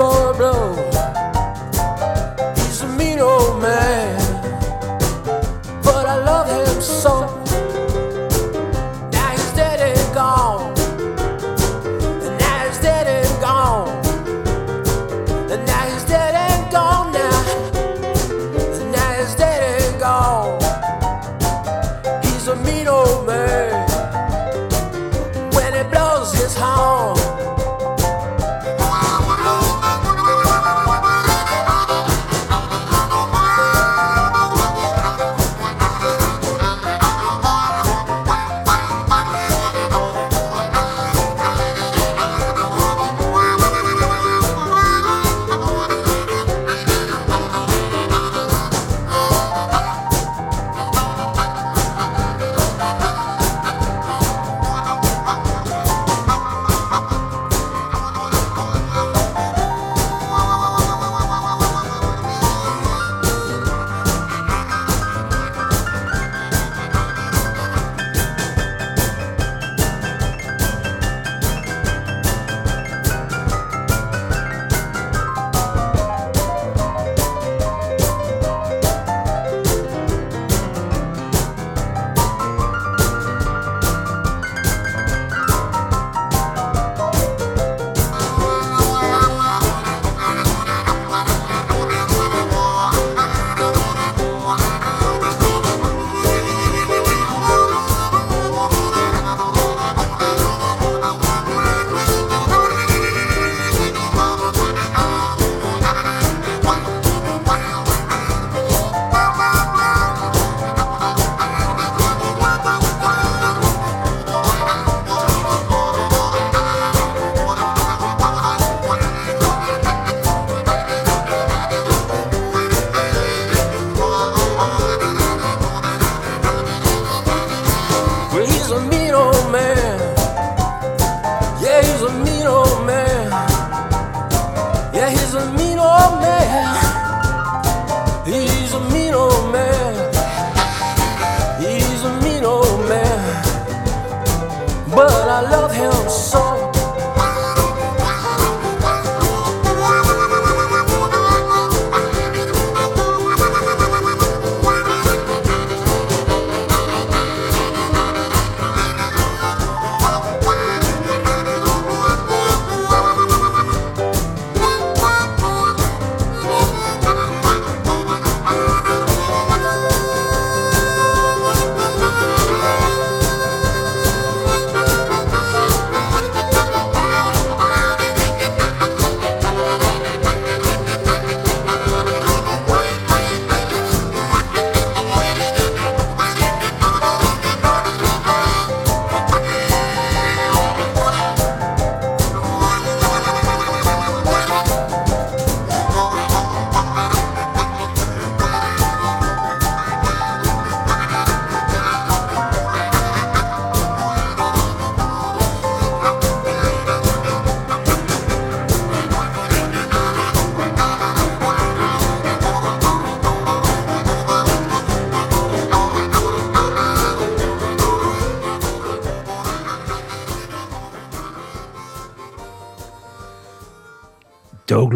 boy blue.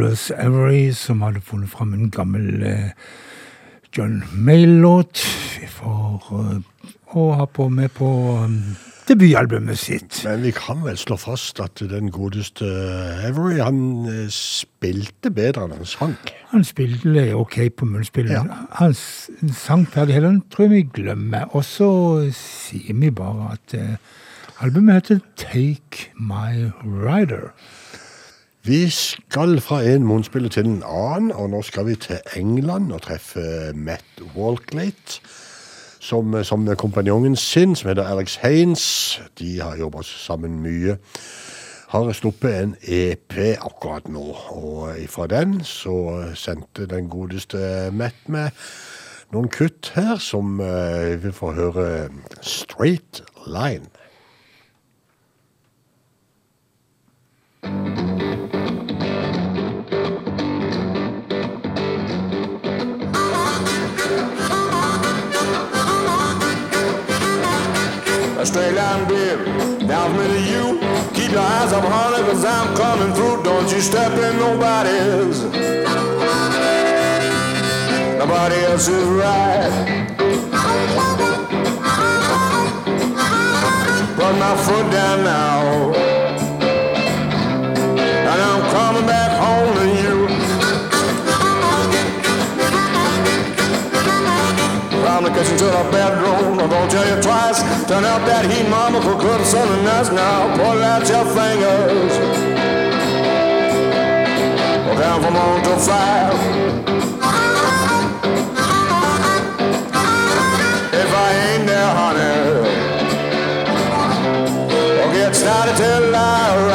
Douglas Avery, som hadde funnet fram en gammel eh, John Mayall-låt for eh, å ha på med på um, debutalbumet sitt. Men vi kan vel slå fast at den godeste Avery, han eh, spilte bedre enn han sang. Han spilte ok på munnspillet. Ja. Han s- sang ferdig hele, tror jeg vi glemmer. Og så sier vi bare at eh, albumet heter Take My Rider. Vi skal fra en munnspiller til en annen, og nå skal vi til England og treffe Matt Walklate, som, som kompanjongen sin, som heter Alex Haynes. De har jobba sammen mye. Har sluppet en EP akkurat nå, og ifra den så sendte den godeste Matt med noen kutt her, som uh, vi får høre Straight Line. A line, baby, down me to you. Keep your eyes up, honey, cause I'm coming through. Don't you step in nobody's. Nobody else is right. Put my foot down now. From the kitchen to the bedroom, I'm gonna tell you twice. Turn up that heat, mama, for cooking something nice now. Pull out your fingers. We'll count from one to five. If I ain't there, honey, we'll get started till I arrive.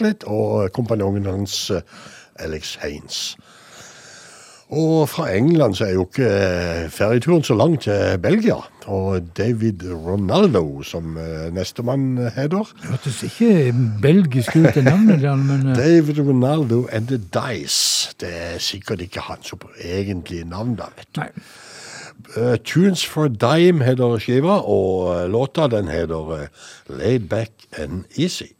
Matt og kompanjongen hans eh, Alex Haynes. Og fra England så er jo ikke eh, ferieturen så lang til Belgia. Og David Ronaldo, som eh, nestemann heter. Hørtes ikke belgisk ut, det navnet men eh, David Ronaldo and the Dice. Det er sikkert ikke hans egentlige navn, da, vet du. Eh, Tunes for Dime heter skiva, og eh, låta den heter eh, Laid Back and Easy.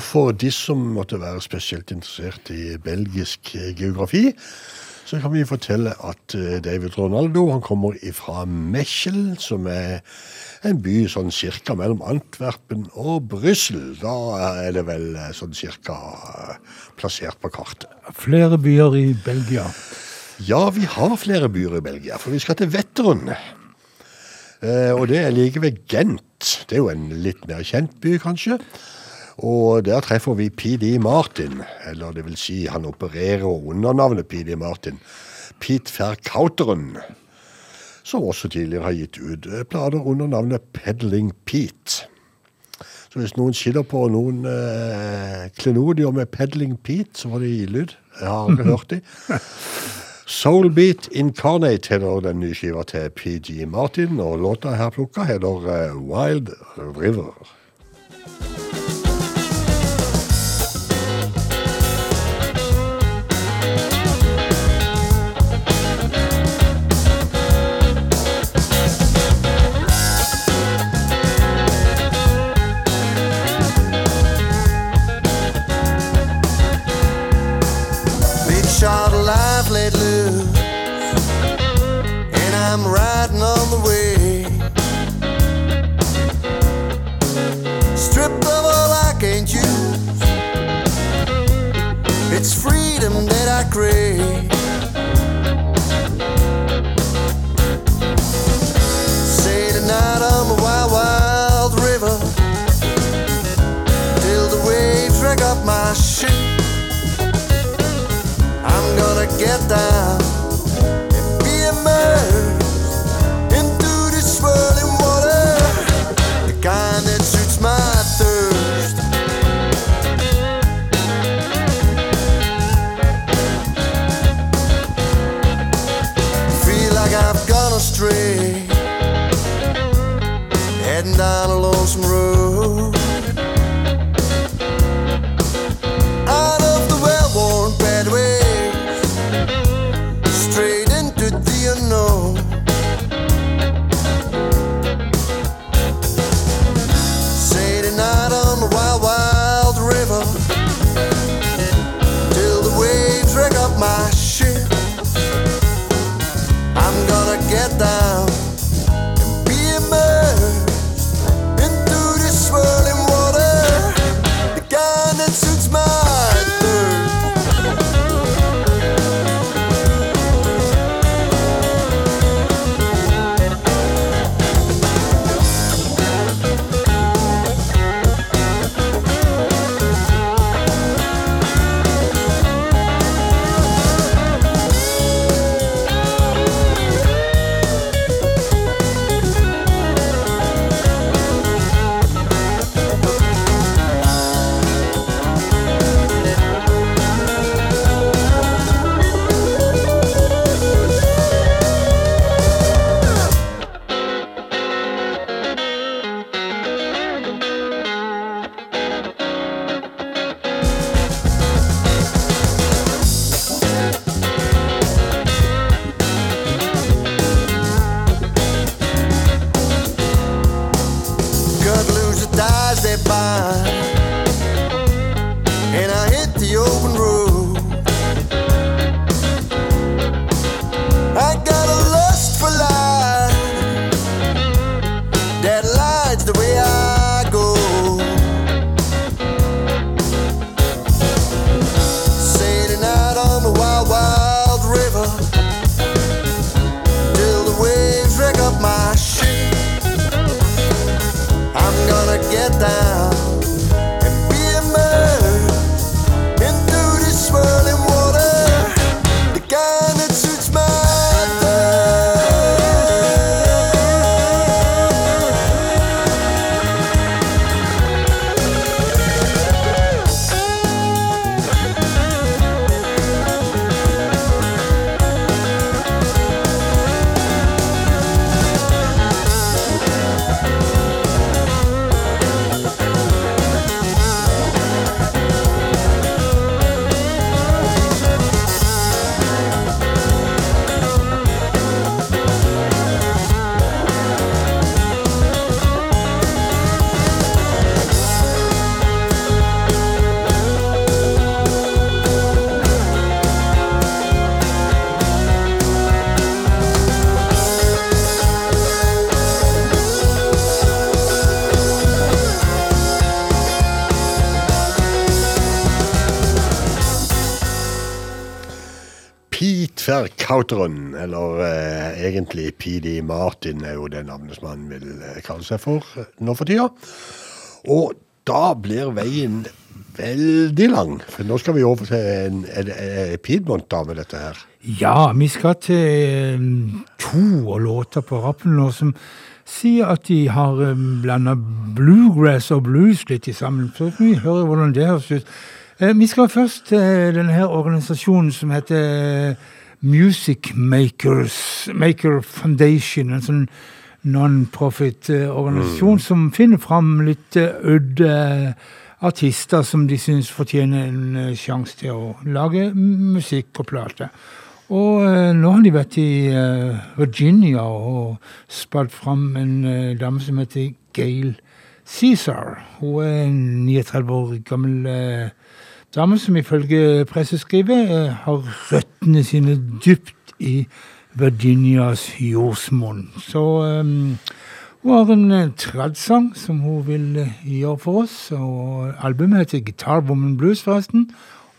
Og for de som måtte være spesielt interessert i belgisk eh, geografi, så kan vi fortelle at eh, David Ronaldo han kommer fra Mechel, som er en by sånn cirka mellom Antwerpen og Brussel. Da er det vel eh, sånn cirka plassert på kartet. flere byer i Belgia. Ja, vi har flere byer i Belgia, for vi skal til Vetteren. Eh, og det er like ved Gent. Det er jo en litt mer kjent by, kanskje. Og der treffer vi PD Martin, eller det vil si han opererer under navnet PD Martin. Pete Verkauteren, som også tidligere har gitt ut eh, plater under navnet Peddling Pete. Så hvis noen skiller på noen eh, klenodier med Peddling Pete, så var det ut. Jeg har aldri hørt de. *laughs* Soulbeat Incarnate heter den nye skiva til PG Martin, og låta her plukka heter eh, Wild River. Verkauteren, eller eh, egentlig PD Martin er jo det navnet som han vil eh, kalle seg for eh, nå for tida. Og da blir veien veldig lang, for nå skal vi over til en, en, en Piedmont da med dette her. Ja, vi skal til um, to låter på rappen nå som sier at de har blanda bluegrass og blues litt i sammen. Så vi hører hvordan det høres ut. Eh, vi skal først til denne organisasjonen som heter Music Makers Maker Foundation. En sånn non-profit-organisasjon som finner fram litt ødde artister som de syns fortjener en eh, sjanse til å lage musikk på plate. Og eh, nå har de vært i eh, Virginia og spilt fram en eh, dame som heter Gail Cæsar. Hun er 39 år gammel eh, dame som ifølge presseskrivet eh, har røttene sine dypt i Virginias jordsmonn. Så eh, hun har en eh, tradsang som hun vil gjøre for oss. og Albumet heter Guitar Woman Blues, forresten.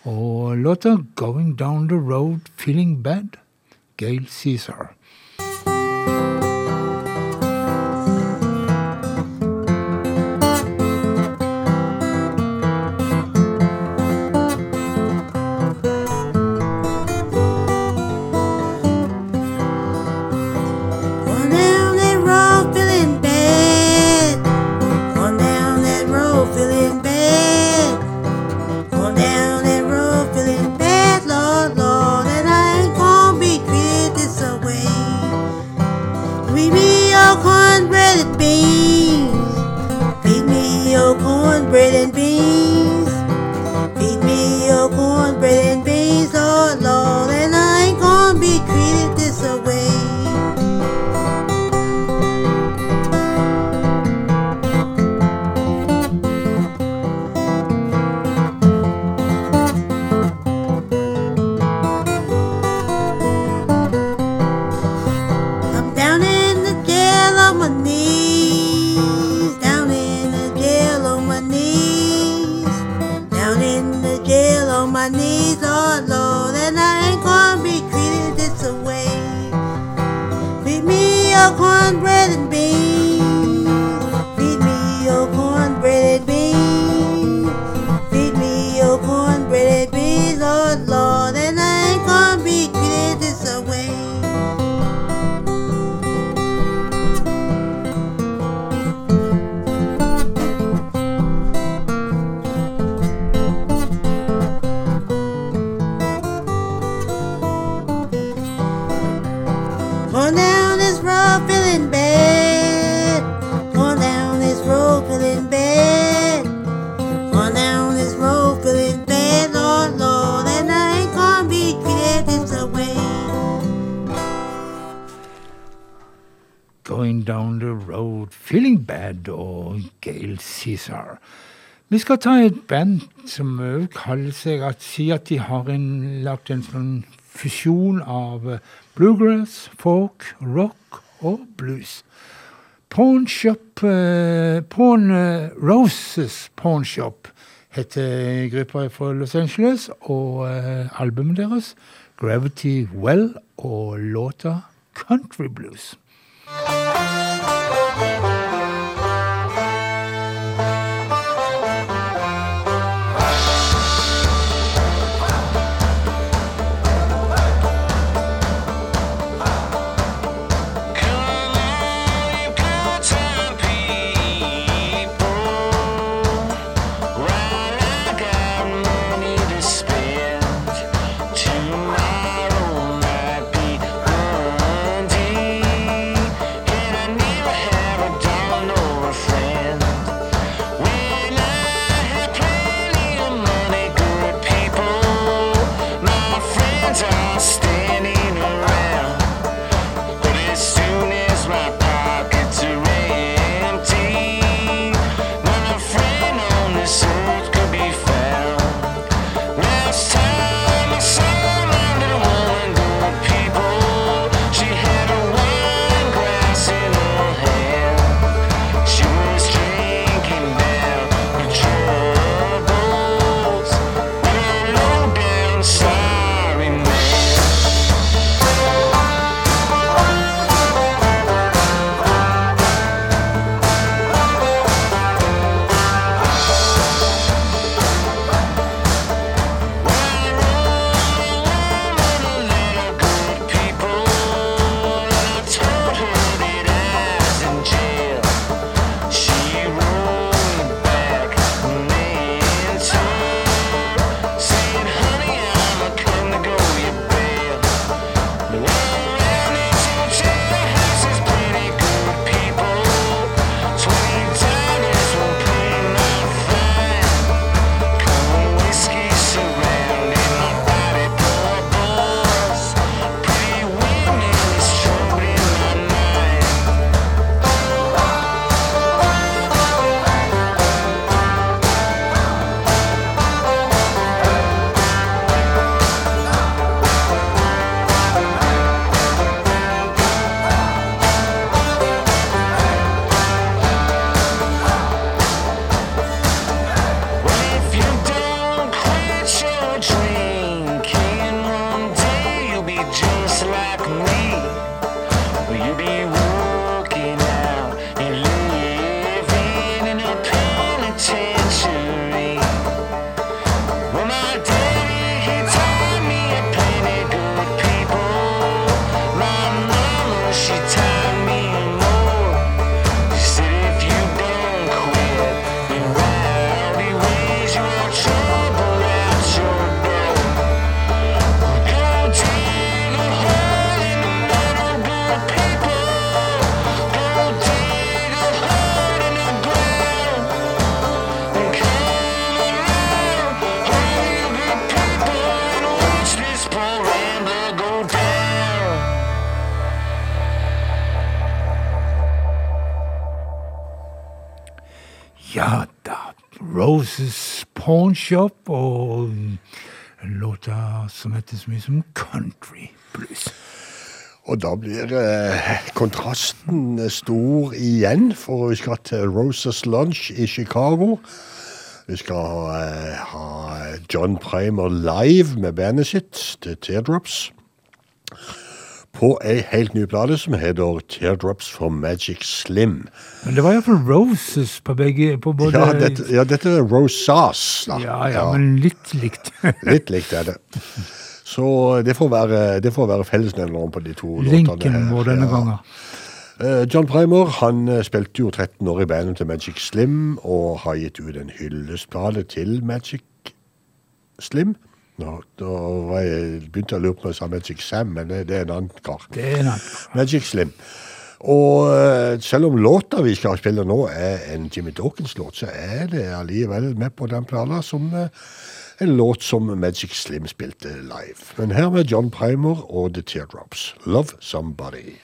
Og låta 'Going Down The Road Feeling Bad', Gail Cæsar. Cæsar. Vi skal ta et band som kaller seg at sier at de har en, lagt en sånn fusjon av eh, bluegrass, folk, rock og blues. Pawn Shop eh, Pawn eh, Roses Pawn Shop heter gruppa fra Los Angeles, og eh, albumet deres Gravity Well og låta Country Blues. Standing Pawn Shop og låta som heter så mye som Country Blues. Og da blir eh, kontrasten stor igjen, for vi skal til Roses Lunch i Chicago. Vi skal eh, ha John Primer live med bandet sitt, The Teardrops, på ei helt ny plate som heter Teardrops for Magic Slim. Men det var iallfall Roses på begge på både Ja, dette, ja, dette er Rosas, da. Ja, ja, men litt likt. *laughs* Litt likt er det. Så det får være, det får være fellesnevneren på de to Linken låtene. her. vår denne Ja. gangen. Eh, John Primer han eh, spilte jo 13 år i bandet til Magic Slim, og har gitt ut en hyllestplate til Magic Slim. Nå, da var jeg, begynte jeg å lure på om jeg sa Magic Sam, men det, det er en annen kar. Det er en annen. Magic Slim. Og eh, selv om låta vi skal spille nå er en Jimmy Dawkins-låt, så er det allikevel med på den plata som eh, en låt som Magic Slim spilte live. Men her med John Primer og The Teardrops. Love Somebody.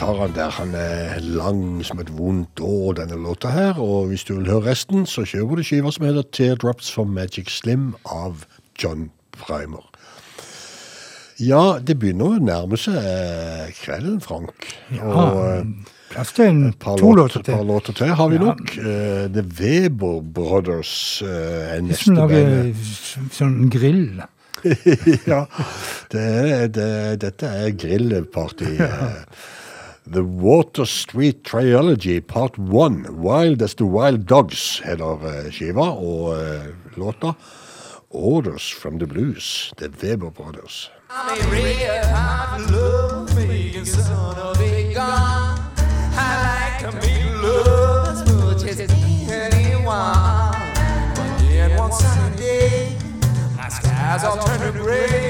Tar han der. Han er lang som et vondt år, denne låta her. Og hvis du vil høre resten, så kjøper du skiva som heter Teardrops for Magic Slim av John Primer. Ja, det begynner å nærme seg eh, kvelden, Frank. Og eh, Plass til en, par to låter, til. til. par låter til har vi Ja. nok. Uh, The Weber Brothers uh, er neste band. sånn grill. *laughs* ja, det det, dette er grillparty. *laughs* eh. The Water Street Triology Part 1. Wild as the Wild Dogs heter eh, skiva, og eh, låta Orders from the Blues. The Weber Brothers. I one turn to gray.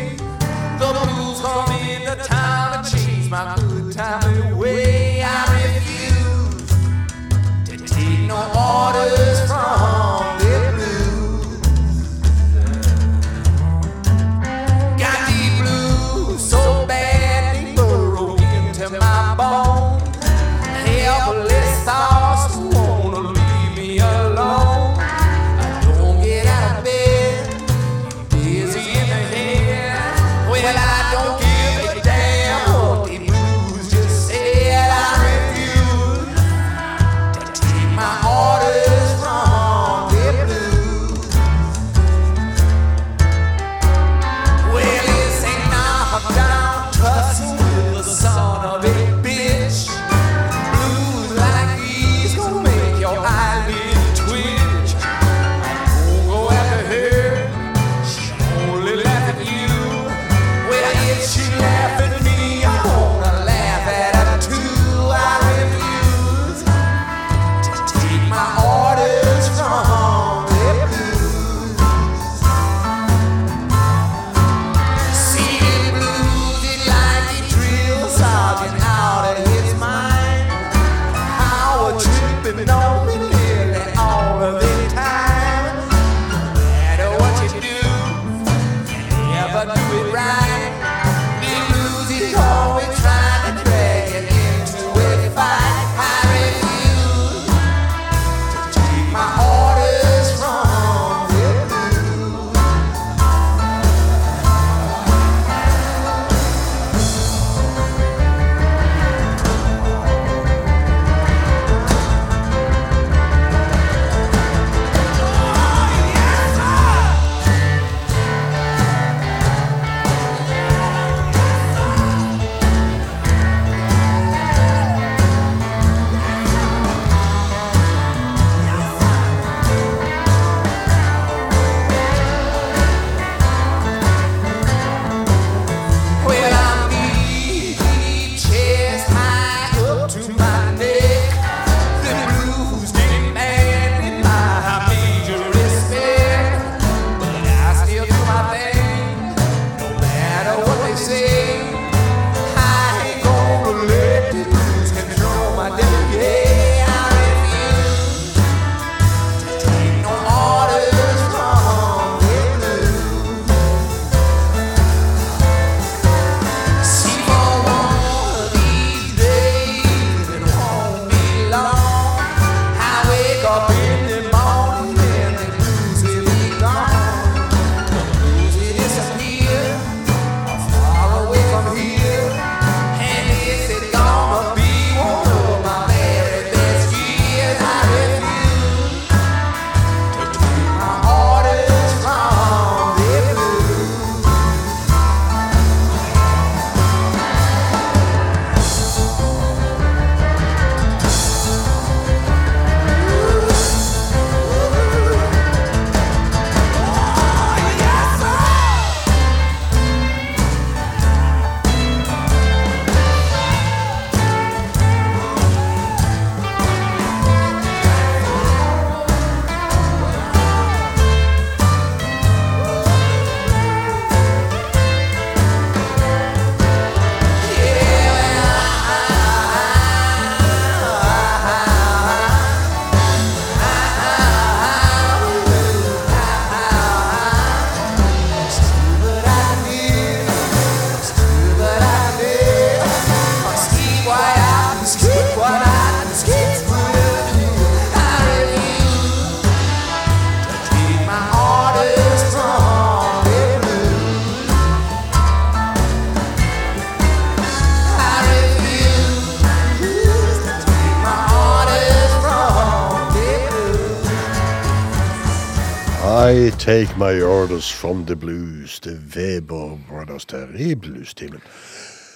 Take my orders from the blues. The Weber Brothers der i bluestimen.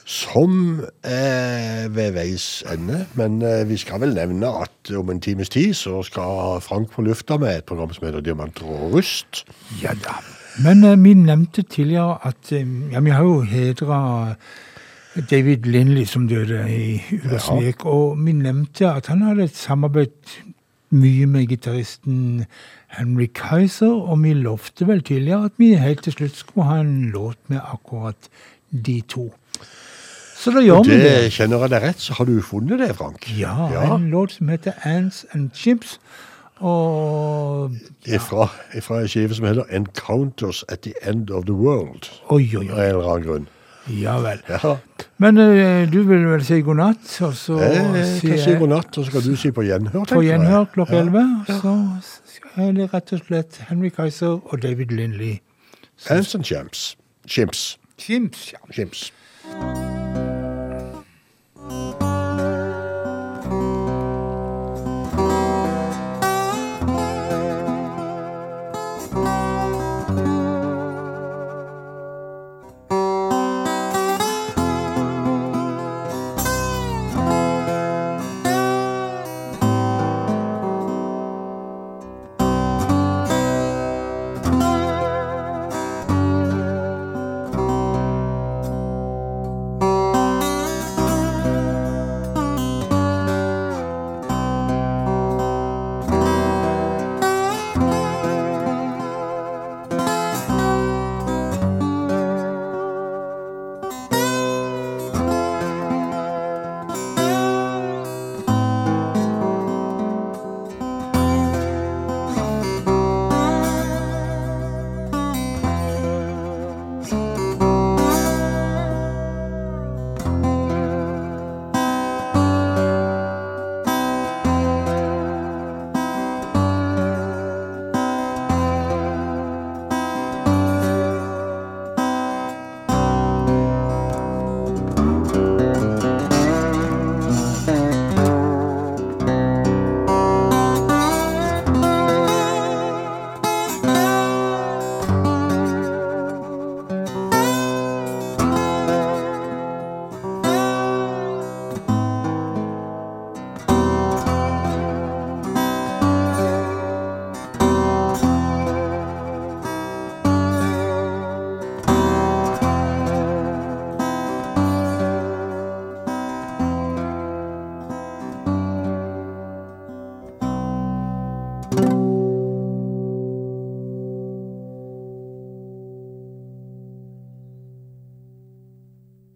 Som er ved veis ende, men eh, vi skal vel nevne at om en times tid så skal Frank på lufta med et program som heter Diamanter og rust. Ja da. Men eh, vi nevnte tidligere at eh, ja, vi har jo hedra David Lindley som døde i Ullersvik, og vi nevnte at han hadde et samarbeid mye med gitaristen Henry Kaiser, og vi lovte vel tidligere at vi helt til slutt skulle ha en låt med akkurat de to. Så da gjør vi det kjenner jeg deg rett, så har du funnet det, Frank. Ja, Ja. en låt som heter Ants and Chimps. Og Ifra, ifra en skive som heter Encounters at the End of the World. Oi, oi, Av oi. en eller annen grunn. Ja vel. Ja. Men uh, du vil vel si god natt, og så Jeg sier kan si god natt, og så kan du si på gjenhør. På jeg. gjenhør klokka Ja. 11. Så er det rett og slett Henry Kaiser og David Lindley. Ants Chimps. Chimps. Chimps, ja. Chimps.